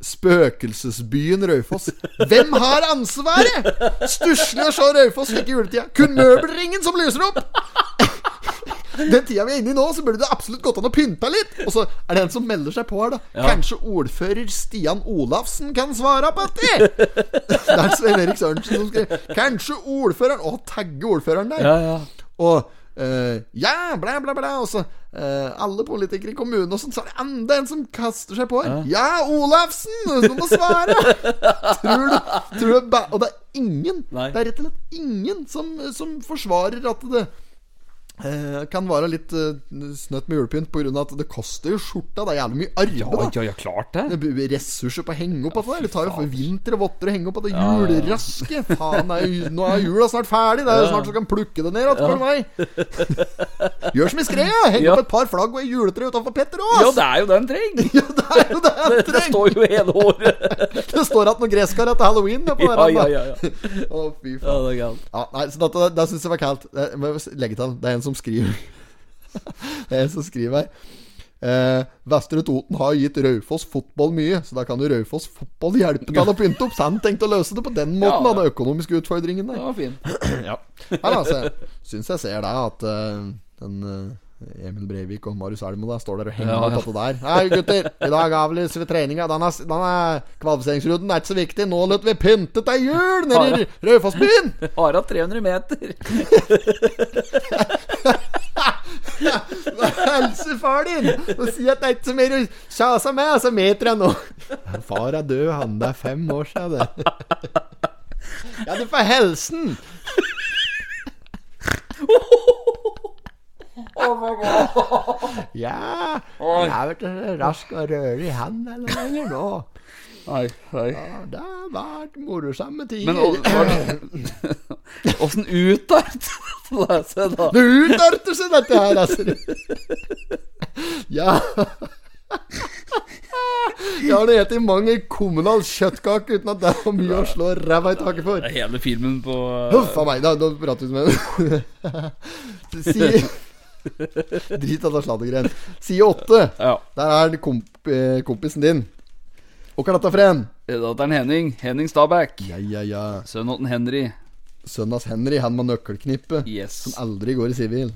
Spøkelsesbyen Raufoss. Hvem har ansvaret? Stusslig å se Raufoss slik i juletida. Kun møbelringen som lyser opp! Den tida vi er inne i nå, så burde det absolutt gått an å pynte litt. Og så er det en som melder seg på her, da. Ja. Kanskje ordfører Stian Olafsen kan svare på dette? Det er Svein Erik Sørensen som skriver. Kanskje ordføreren Å, tagge ordføreren der. Ja, ja. Og eh, ja, bla, bla, bla. Og så uh, alle politikere i kommunen og sånn. Så er det enda en som kaster seg på her. Ja, Olafsen! Du må svare! tror du, tror du Og det er ingen, Nei. det er rett og slett ingen som, som forsvarer at det eh, kan være litt eh, snøtt med julepynt pga. at det koster jo skjorta. Det er jævlig mye arbeid. Ja, ja, ja, klart det. Det blir ressurser på å henge opp dette der. Det tar jo for vinter og votter å henge opp det ja. juleraske. Faen, er nå er jula snart ferdig. Det er jo snart så kan plukke det ned igjen, spør meg. Gjør som i skreia. Heng Ja. opp et par flagg og ei juletre utenfor Petter Aas. Ja, det er jo det en trenger. Ja, det er jo det en Det, det står jo hele året. Det står at noen gresskar etter halloween. Ja, på Ja, ja, ja. ja. Å, fy ja faen. det er galt. Ja, nei, så dette, det syns jeg var kaldt. Det, legge til. Det er en som skriver Det er en som skriver her. Eh, Vestre Toten har gitt Raufoss fotball mye, så da kan jo Raufoss fotball hjelpe til å pynte opp. Så han tenkte å løse det på den måten, Ja, da, den økonomiske utfordringen Det der. var fin. Ja. Her, altså, syns jeg ser det, at uh, den eh, Emil Breivik og Marius Elmo da står der og henger Ja, ja. på der. Nei, gutter, i dag avlyser vi treninga. Denne, denne Den er ikke så viktig. Nå lot vi pynte til jul nede i Raufossbyen! Har hatt 300 meter. Helse far din og si at det er ikke så mer å kjase med, altså meter jeg nå. Far er død, han. Det er fem år siden, det. Ja, du får helsen. Ja, jeg er vel ikke rask og rørig han eller lenger nå. Nei, nei. Ja, det har vært morsomme Men tider. åssen utarter det seg, da? Det utarter seg, dette her, altså. Ja. Jeg har i mange kommunal kjøttkaker uten at det var mye å slå ræva i taket for. Det er hele filmen på Huff a meg, da, Nå prater vi med Side Drit av dette sladdergreiene. Side åtte. Ja. Der er komp eh, kompisen din. Hva er dette for en? Datteren Henning. Henning Stabæk. Ja, ja, ja. Sønnen til Henry. Sønnen hans Henry, han med nøkkelknippet. Yes. Som aldri går i sivil.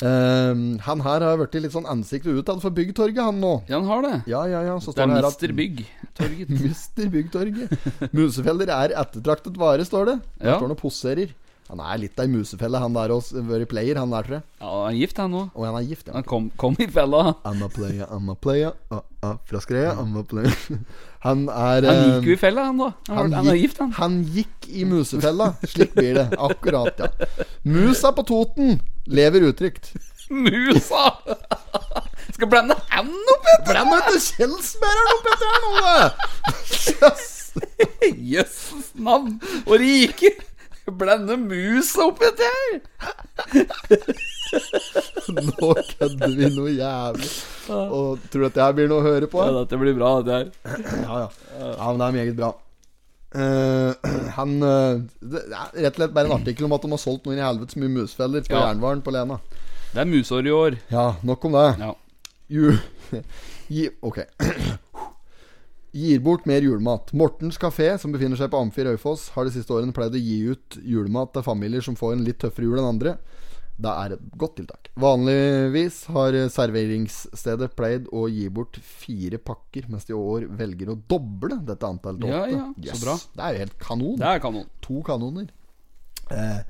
Um, han her har blitt litt sånn ansiktet utad for Byggtorget, han nå. Ja, han har det. Ja, ja, ja. Så Det er det Mister Bygg. Torget. Mister Byggtorget. Musefeller er ettertraktet vare, står det. Der Ja. står han og poserer. Han er litt ei musefelle, han der også. Vært player, han der, tror jeg. Ja, han er gift, han òg. Og han er gift, ja. Han kom, kom i fella. I'm a player, I'm a player. Uh, uh, fra skreia, I'm a player. Han er Han eh, gikk jo i fella, han da. Han, han, han er gift, han. han gikk i musefella. Slik blir det. Akkurat, ja. Musa på Toten lever utrygt. Musa! Skal blande han opp etter Blande ut Kjelsbergeren opp etter her nå! Jøss. Jøsses navn og rike! Blande musa opp etter her! Nå kødder vi noe jævlig. Og tror du at det her blir noe å høre på? Ja, dette blir bra, dette her. Ja, ja. ja men det er meget bra. Uh, han uh, Det er rett og slett bare en artikkel om at de har solgt noen i helvetes mye musfeller på Ja. jernvaren på Lena. Det er musår i år. Ja, nok om det. Ja. You, ok. Gir bort mer julemat. Mortens kafé, som befinner seg på Amfi Raufoss, har de siste årene pleid å gi ut julemat til familier som får en litt tøffere jul enn andre. Det er et godt tiltak. Vanligvis har serveringsstedet pleid å gi bort fire pakker, mens de i år velger å doble dette antallet til Ja, ja, så bra. Det er jo helt kanon. Det er kanon. To kanoner. Eh,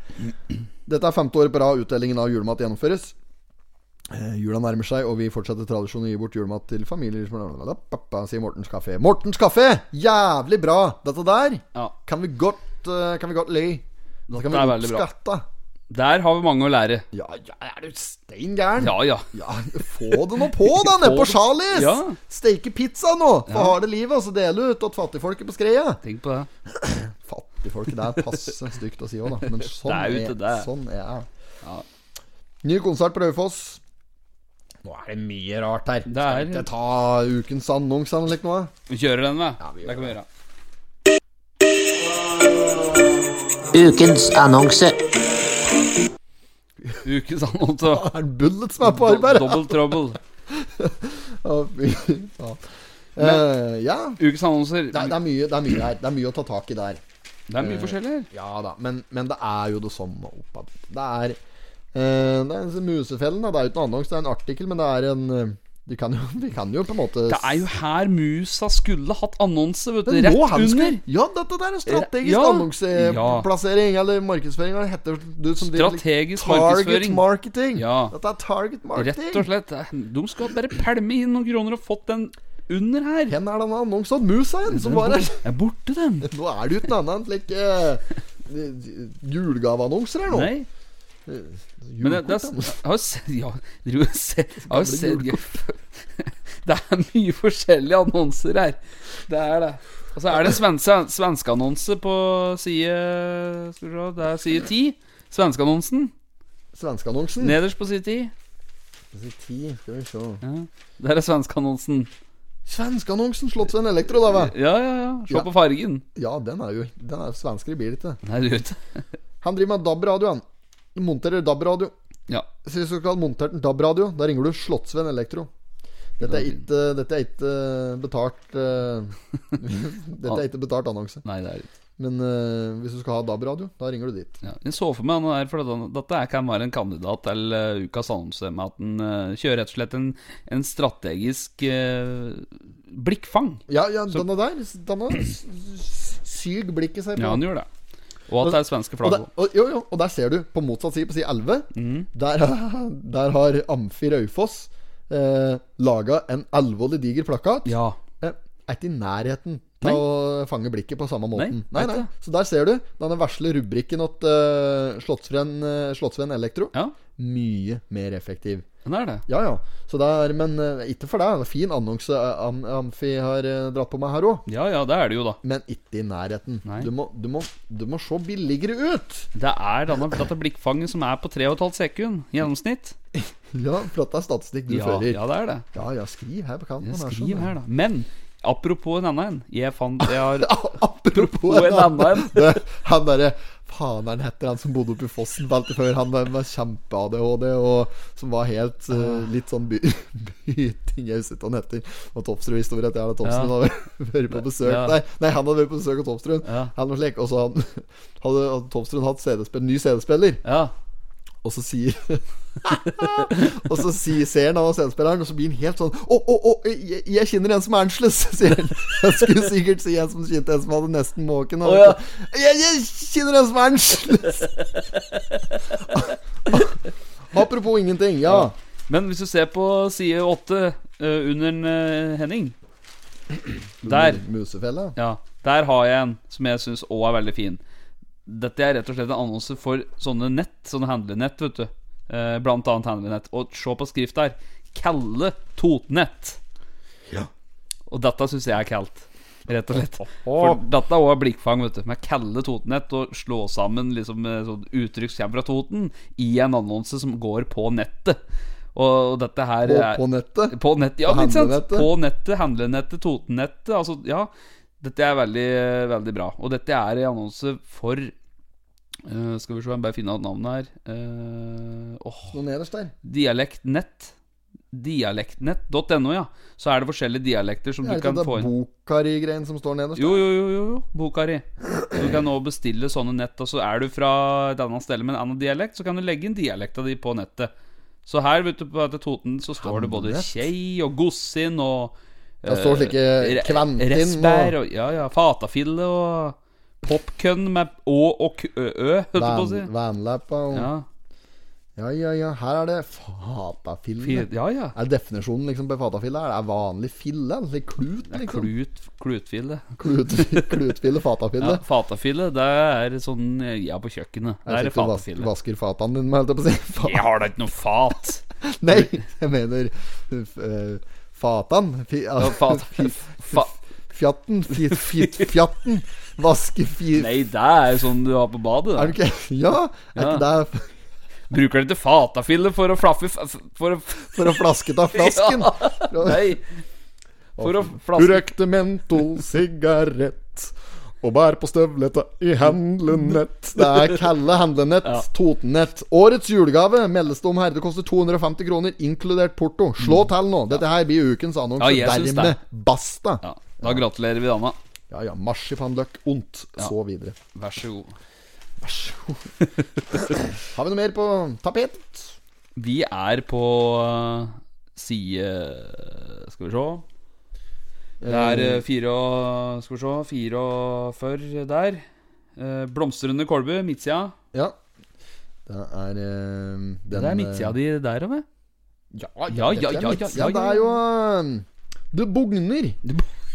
dette er femte året på rad utdelingen av julemat gjennomføres. Eh, jula nærmer seg, og vi fortsetter tradisjonen å gi bort julemat til familier sier Mortens Kafé. Mortens Kafé! Jævlig bra! Dette der Ja. kan vi godt uh, Kan vi godt le. Dette kan vi bra. oppskatte. Der har vi mange å lære. Ja, ja, er du stein gæren? Ja, ja. Ja, få det nå på, da, nede på. Charlies! Ja. Steike pizza nå! Få ja. det livet, og så dele ut til fattigfolket på Skreia. Tenk på det. Fattigfolket, det er passe stygt å si òg, da. Men sånn Det er ute, det er. sånn er. Ja. Ny konsert på Raufoss. Nå er det mye rart her. Det er- Skal ikke ta ukens annonse eller noe? Vi kjører den, da. vi det kan vi gjøre. Ukens annonse. Ukens annonse. Er det Bullet som er på arbeid? Double trouble. Fy. Eh, ja. Ukens annonser. Det er, det, er mye, det er mye her. Det er mye å ta tak i der. Det er mye forskjellig her. Ja da, men, men det er jo det samme oppad. Det er Eh, det er en Musefellen, da. Det er jo ikke en annonse, det er en artikkel, men det er en eh, vi kan, jo, vi kan jo på en måte Det er jo her musa skulle hatt annonse, vet du. Rett under. skal- Ja, dette der er strategisk Ja. annonseplassering, eller markedsføring. Eller heter det du som Strategisk Strategisk Target markedsføring. marketing. Ja. Dette er target marketing. Rett og slett. De skal bare pælme inn noen kroner og fått den under her. Hvor er denne annonsen musa igjen, som var her? Er borte, den. Nå er det jo ikke noe annet enn slik uh, julegaveannonser her nå. Nei. Men det, det er, jeg har sett Ja, har Jeg har sett Det er mye forskjellige annonser her. Det er det. Og så er det svenske, svenskeannonse på side Skal vi se Det er side 10. Svenskeannonsen. Svenskeannonsen. Nederst på side 10. Ti, skal vi se. Ja. Der er svenskeannonsen. Svenskeannonsen slått seg en elektro, da, vel? Ja, ja, ja. Se Ja. på fargen. Ja, den er jo Den er svensker i bil, ikke Nei, du vet Han driver med DAB-radio, Monterer DAB-radio. Ja. Så hvis du skal ha montert en DAB-radio, da ringer du Slottsvenn Elektro. Dette er ikke, dette er ikke betalt eh, Dette er ikke betalt annonse. Nei, det er ikke. Men eh, hvis du skal ha DAB-radio, da ringer du dit. Ja, jeg så for meg der, for dette, kan være en kandidat til uh, ukas annonse, med at en uh, kjører rett og slett en, en strategisk uh, blikkfang. Ja, ja, denne der Denne syg blikket seg på. Ja, han gjør det. Og at det er svenske flagg der, og, jo, jo, og der ser du, på motsatt side, på side 11, mm. der, der har Amfi Raufoss eh, laga en alvorlig diger plakat. Ja. Eh, er ikke i nærheten til å fange blikket på samme måten. Nei, Nei, nei. Så der ser du denne vesle rubrikken til uh, Slottsvenn uh, Elektro. ja, Mye mer effektiv. Den er det. Ja, ja. Så det er, men eh, ikke for deg. Fin annonse eh, Am Amfi har eh, dratt på meg her òg. Ja, ja, det er det jo, da. Men ikke i nærheten. Du må, du, må, du må se billigere ut! Det er denne, dette blikkfanget som er på 3,5 sekund gjennomsnitt. Ja, at det er statistikk du Ja, fører. ja, det er det. Ja, ja, skriv her på kanten. Ja, skriver sånn, her, da. Men apropos en annen en. Jeg fant Jeg har Apropos en annen. en. Han derre Faneren heter han som bodde oppe i Fossen alltid før. Han var kjempe-ADHD og som var helt uh, litt sånn by byting. Jeg husker ikke hva han heter. Og Topsrud-historie jeg at Topsrud Ja. hadde vært på besøk Ja. Nei, nei, han hadde vært på besøk hos Topsrud. Ja. Han var slik, og så hadde, hadde hadde Topsrud hatt CD-spill, ny CD-spiller. Ja. Og så sier Og så sier, ser han av CD-spilleren, og så blir han helt sånn Å, å, å, jeg, jeg kjenner en som er annerledes, sier han. Jeg skulle sikkert si en som kjente en som hadde nesten måken. og- ja. jeg, jeg kjenner en som er annerledes! Apropos ingenting, ja. Men hvis du ser på side 8 under eh, Henning Der. Musefelle. Ja, der har jeg en som jeg syns òg er veldig fin. Dette er rett og slett en annonse for sånne nett, sånne handlenett, vet du. Eh, blant annet handlenett. Og se på skrift der. Kalle Totnett. Ja. Og dette syns jeg er kaldt. Rett og slett. For dette er òg blikkfang, vet du. Med Kalle Totnett og slå sammen liksom eh, sånn uttrykk som kommer fra Toten, i en annonse som går på nettet. Og dette her På, er på nettet. på nett, ja, På sant? handlenettet. På nettet, handlenettet, Totennettet. Altså, ja. Dette er veldig, veldig bra. Og dette er en annonse for eh, Skal vi se, jeg bare finne navnet her. Uh, oh. Noe nederst der. Dialektnett. Dialektnett.no, ja. Så er det forskjellige dialekter som Er du kan kan inn. få det. Bokari-greien som står nederst? Jo, jo, jo, jo, jo. Bokari. Du kan nå bestille sånne nett. Og så er du fra et annet sted med en annen dialekt, så kan du legge inn dialekta di på nettet. Så her vet du på dette Toten så står det både kjei og gossin og Det står slike eh, kventin Resbær og- og Ja, ja. Fatafille og popkønn med å og ø, holdt jeg på å si. Van, Vanlappa og Ja. Ja, ja, ja. Her er det fatafille. Fil, ja, ja. Er definisjonen liksom på fatafille? Er det vanlig fille? Eller klut, liksom? klut, klutfille. Klut, klutfille, fatafille. Ja, fatafille, det er sånn ja på kjøkkenet. Det er fatafille. Du vas vasker fatene dine, holdt jeg på å si. Fat. Jeg har da ikke noe fat. Nei, jeg mener uh, fatan. Fi, uh, fat, fa, Fjatten. Fjatten. Vaske fi... nei, det er jo sånn du har på badet. Er det ikke Ja, er Ja. ikke det Bruker det til fatafille for å flaffe For å for å flaske ta flasken? Ja, Nei. For å flaske Røkte mentolsigarett og bær på støvlete i handlenett. Det er Kalle handlenett, Ja. Totennett. Årets julegave meldes det om her. Det koster 250 kroner, inkludert porto. Slå til nå. Dette her blir ukens annonse. Ja, Dermed basta. Ja, Da gratulerer vi dama. Ja ja. Marsipanløk ondt. Så videre. Vær så god. Vær så god. Har vi noe mer på tapet? Vi er på uh, side Skal vi se. Det er eh, fire og Skal vi se. Fire og før der. Eh, blomstrende Kolbu, midtsida. Ja. Det er eh, den, Det er midtsida di der òg, Ja, Ja, ja, ja, ja, ja, Det er jo eh, Det bugner.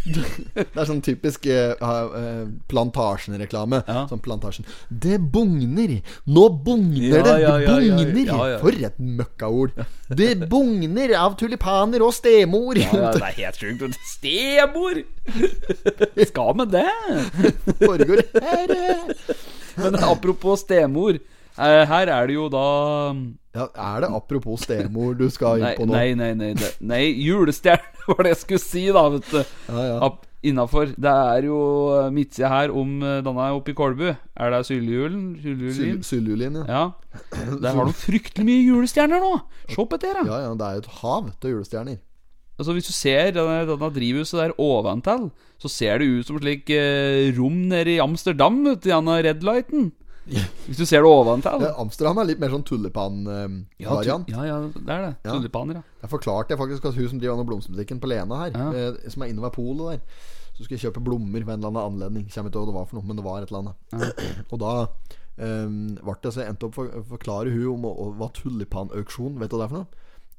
det er sånn typisk uh, uh, Plantasjen-reklame. Ja. Sånn plantasjen Det bugner! Nå bugner det! ja, Det ja, ja, bugner! For et møkkaord. Det bugner av tulipaner og stemor. Ja, det er helt sjukt. Stemor! Skal med det? foregår her. Men apropos stemor. Eh, Her er det jo da Ja, er det apropos stemor du skal inn på nå? nei, nei, nei, det- nei julestjerne var det jeg skulle si, da, vet du. Ja, ja. Innafor. Det er jo midtside her om eh, denne oppe i Kolbu. Er det Syljulen? Syljulin? Syl- Syljulin, ja. Ja. Der har de fryktelig mye julestjerner nå! Se på dette. Ja, ja, det er jo et hav av julestjerner. Altså Hvis du ser denne, denne drivhuset der oventil, så ser det ut som slik eh, rom nede i Amsterdam, ute i denne Red Lighten. Hvis du ser det ovenfra. Ja, Amsterdam er litt mer sånn Ja, tulipan-variant. ja, ja, det er det. Ja. Tulipaner, ja. Jeg forklarte jeg faktisk at hun som driver blomsterbutikken på Lena her, Ja. eh, som er inne ved polet der, så skulle jeg kjøpe blommer ved en eller annen anledning. Kommer ikke hva det var for noe, men det var et eller annet. Og da um, ble det så jeg endte opp for forklare hun om hva tulipanauksjon Vet du hva det er for noe?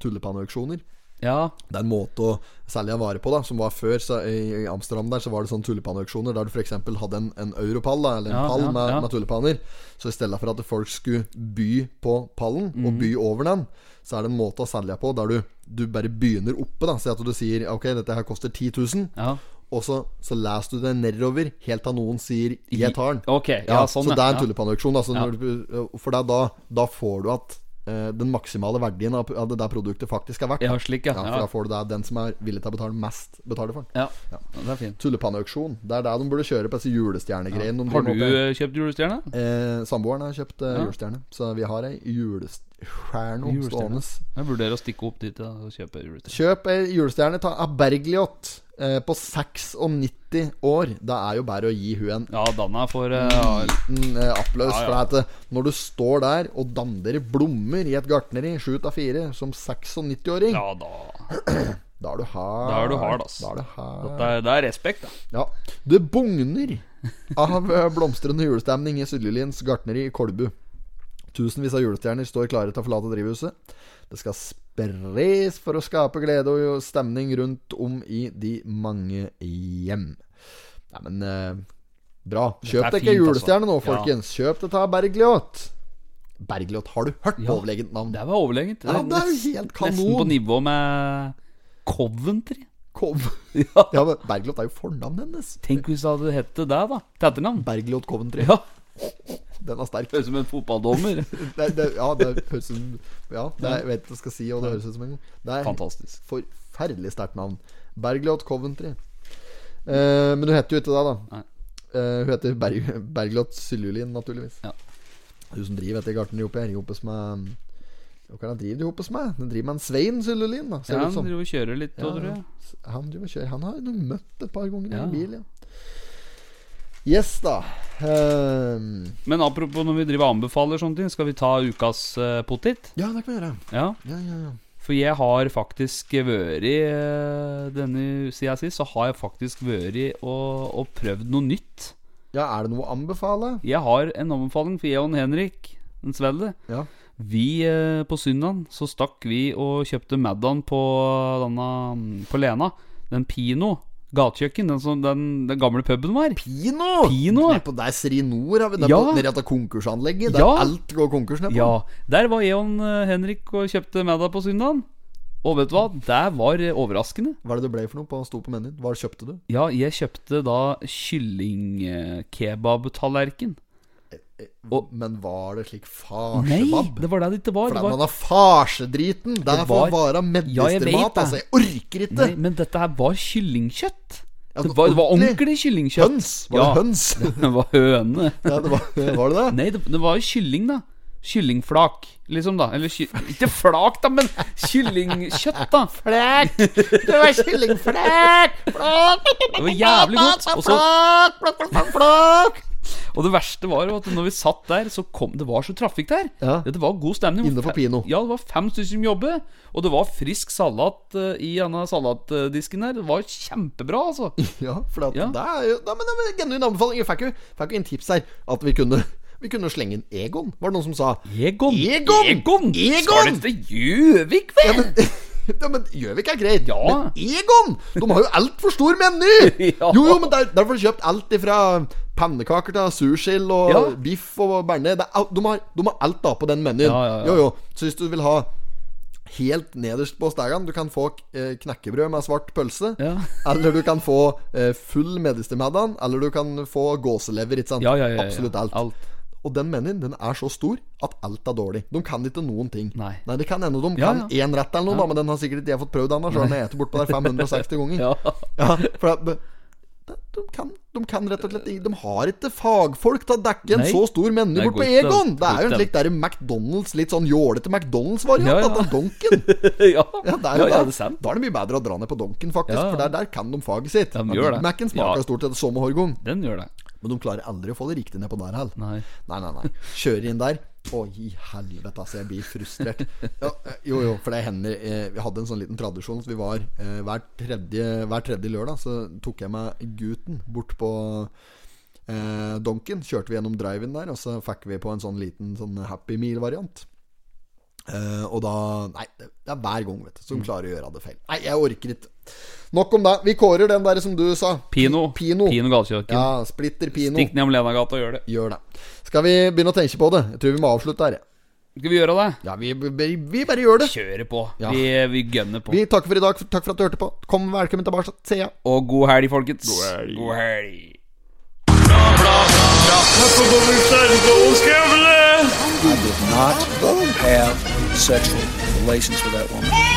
Tulipanauksjoner. Ja, Det er en måte å selge vare på, da som var før. Så i, I Amsterdam der så var det sånn tulipanauksjoner der du f.eks. hadde en, en europall, da, eller en Ja, pall ja, med, med tulipaner. Så i stedet for at folk skulle by på pallen, og Mhm. by over den, så er det en måte å selge på der du, du bare begynner oppe. da Si at du sier OK, dette her koster 10 000. ja. Og så, så leser du det nedover helt til noen sier 'jeg tar den'. Okay, ja, sånn, så det er en tulipanauksjon. Da, når For da, da, får du at den maksimale verdien av, det der produktet faktisk er verdt. Ja, slik, ja. Ja, for Ja. da får du det den som er villig til å betale mest, betaler for den. Ja, det er fint. Tulipanauksjon. Det er det de burde kjøre på disse julestjernegreiene. Ja. Har du eh, kjøpt julestjerne? Eh, Samboeren har kjøpt eh, Ja. julestjerne, så vi har ei julestjerne Julestjerne. stående. Jeg vurderer å stikke opp dit da, og kjøpe julestjerne. Kjøp ei julestjerne ta- av Bergljot eh, på 96 år. Det er jo bare å gi hun en Ja, Danna får eh, liten eh, applaus. Ja, ja. For at når du står der og danner blommer i et gartneri, sju av fire, som 96-åring, Ja da. da er du hard. Da er du hard, ass. Da er du hard. Det er, det er respekt, da. Ja. Det bugner av blomstrende julestemning i Syljulins gartneri i Kolbu. Tusenvis av julestjerner står klare til å forlate drivhuset. Det skal spres for å skape glede og stemning rundt om i de mange hjem. Nei, men eh, bra. Kjøp er deg ikke altså. julestjerne nå, Ja. folkens. Kjøp dette av Bergljot. Bergljot, har du hørt Ja. overlegent navn? Det var overlegent. Ja, det er jo helt Nesten på nivå med Coventry. Kov. Ja. Ja, men Bergljot er jo fornavnet hennes. Tenk hvis det hadde hett det der, da. Til etternavn. Bergljot Coventry. Ja. Den er sterk. Høres ut som en fotballdommer. det, det, ja, det høres som Ja, det er, jeg vet ikke hva jeg skal si, og det høres ut som en Det er Fantastisk. forferdelig sterkt navn. Bergljot Coventry. Eh, men hun heter jo ikke det, da. Nei. Eh, hun heter Berg, Bergljot Syljulin, naturligvis. Ja. Hun som driver dette gartneriet oppe her, jobbes med Hva kan han drive det jobbes med? Den driver med en Svein Syljulin, da. Ser Ja, han ut som. driver og kjører litt, Ja, tror jeg. han driver og kjører. Han har jo møtt et par ganger Ja. i bil, ja. Yes, da. Um, Men apropos når vi driver anbefaler sånne ting, skal vi ta ukas uh, pottit? ja, det kan vi gjøre. Ja. Ja, ja, ja. For jeg har faktisk vært uh, Denne sida sist, så har jeg faktisk vært og, og prøvd noe nytt. ja, er det noe å anbefale? Jeg har en anbefaling for jeg og Henrik, en svelle. Ja. Vi uh, På søndag så stakk vi og kjøpte Maddan på denne På Lena. Den Pino. Gatekjøkken. Den, som, den, den gamle puben var. Pino! Pino? På der Serinor har vi det Ja. nede i konkursanlegget. Der Ja. alt går konkurs nedpå. Ja. Der var jeg og eh, Henrik og kjøpte Madda på søndag. Og vet du hva? Det var eh, overraskende. Hva er det det ble for noe på sto på menyen? Hva kjøpte du? Ja, jeg kjøpte da kyllingkebabtallerken. Og- Men var det slik Nei, det var det det ikke var. For Det var er farsedriten. Det får være medistermat. Ja, Altså, jeg orker ikke. Nei, men dette her var kyllingkjøtt. Ja, Det var, det var ordentlig kyllingkjøtt. Høns? Var Ja. det høns? Det var høne. ja, det var, var det det? Nei, det, det var jo kylling, da. Kyllingflak, liksom, da. Eller ky ikke flak, da, men kyllingkjøtt, da. Flak! Det var kyllingflak! Flak! Det var jævlig godt. Også, Flak! Flak! Flak! Flak! Og det verste var jo at når vi satt der, så kom det var så trafikk der. Ja. Det var god stemning. Inne på Pino. Ja, det var fem stykker som jobbet. Og det var frisk salat eh, i denne salatdisken der. Det var kjempebra, altså. Ja, for at Ja. det er jo Nei, men det er genuin anbefaling. Jeg fikk jo, fikk jo en tips her at vi kunne Vi kunne slenge inn Egon, var det noen som sa. Egon! Egon! Egon! Egon! Skal du til Gjøvik, vel? Ja, men, ja, men Gjøvik er greit. Ja. Men Egon! De har jo altfor stor meny! Ja. Jo, jo, men der, der får du kjøpt alt ifra pannekaker til sursild og Ja. biff og er alt- De, har- de har alt da på den menyen. Ja. Jo, jo. Så hvis du vil ha helt nederst på stegene Du kan få eh, knekkebrød med svart pølse. Ja. Eller du kan få eh, full medistermiddag. Eller du kan få gåselever. Ikke sant? Ja, ja, ja, ja. Absolutt alt. Alt. Og den menyen den er så stor at alt er dårlig. De kan ikke noen ting. Nei. det kan hende de Ja, kan ja. rett eller noe, da, men den har sikkert ikke jeg fått prøvd ennå. Sjøl om jeg spiser bortpå der 560 ganger. Ja. Ja, for at, de, kan, de kan rett og slett De har ikke fagfolk til å dekke en Nei. så stor meny Nei, bort på Egon! Det er jo en slik der McDonald's, litt sånn jålete McDonald's-variant Ja, ja. av Donken. ja. Ja, det er jo ja, det. det er. Da er det mye bedre å dra ned på Donken, faktisk. For der, der kan de faget sitt. De det. Mac-en smaker stort sett som hårgong. Den gjør det. Men de klarer aldri å få det riktig ned på der heller. Nei. Nei, nei, nei. Kjører inn der. Å, i helvete, altså. Jeg blir frustrert. Ja, eh, jo, jo, for det hender eh, Vi hadde en sånn liten tradisjon. at vi var eh, hver, tredje, hver tredje lørdag Så tok jeg med gutten bort på eh, Donken. Kjørte vi gjennom drive-in der, og så fikk vi på en sånn liten sånn Happy Meal-variant. Eh, og da Nei, det er hver gang, vet du, som klarer å gjøre det feil. Nei, jeg orker ikke. Nok om det. Vi kårer den der som du sa. Pino. Pino. Pino Galkjøkken. Ja, Splitter Pino. Stikk ned om Lenagata og gjør det. Gjør det. Skal vi begynne å tenke på det? Jeg tror vi må avslutte her. Skal vi gjøre det? Ja, vi, vi, vi bare gjør det. Kjører på. Ja. Vi, vi gønner på. Vi takker for i dag. Takk for at du hørte på. Kom velkommen tilbake, Se ja. Og god helg, folkens. God helg. I did not have sexual relations with that woman.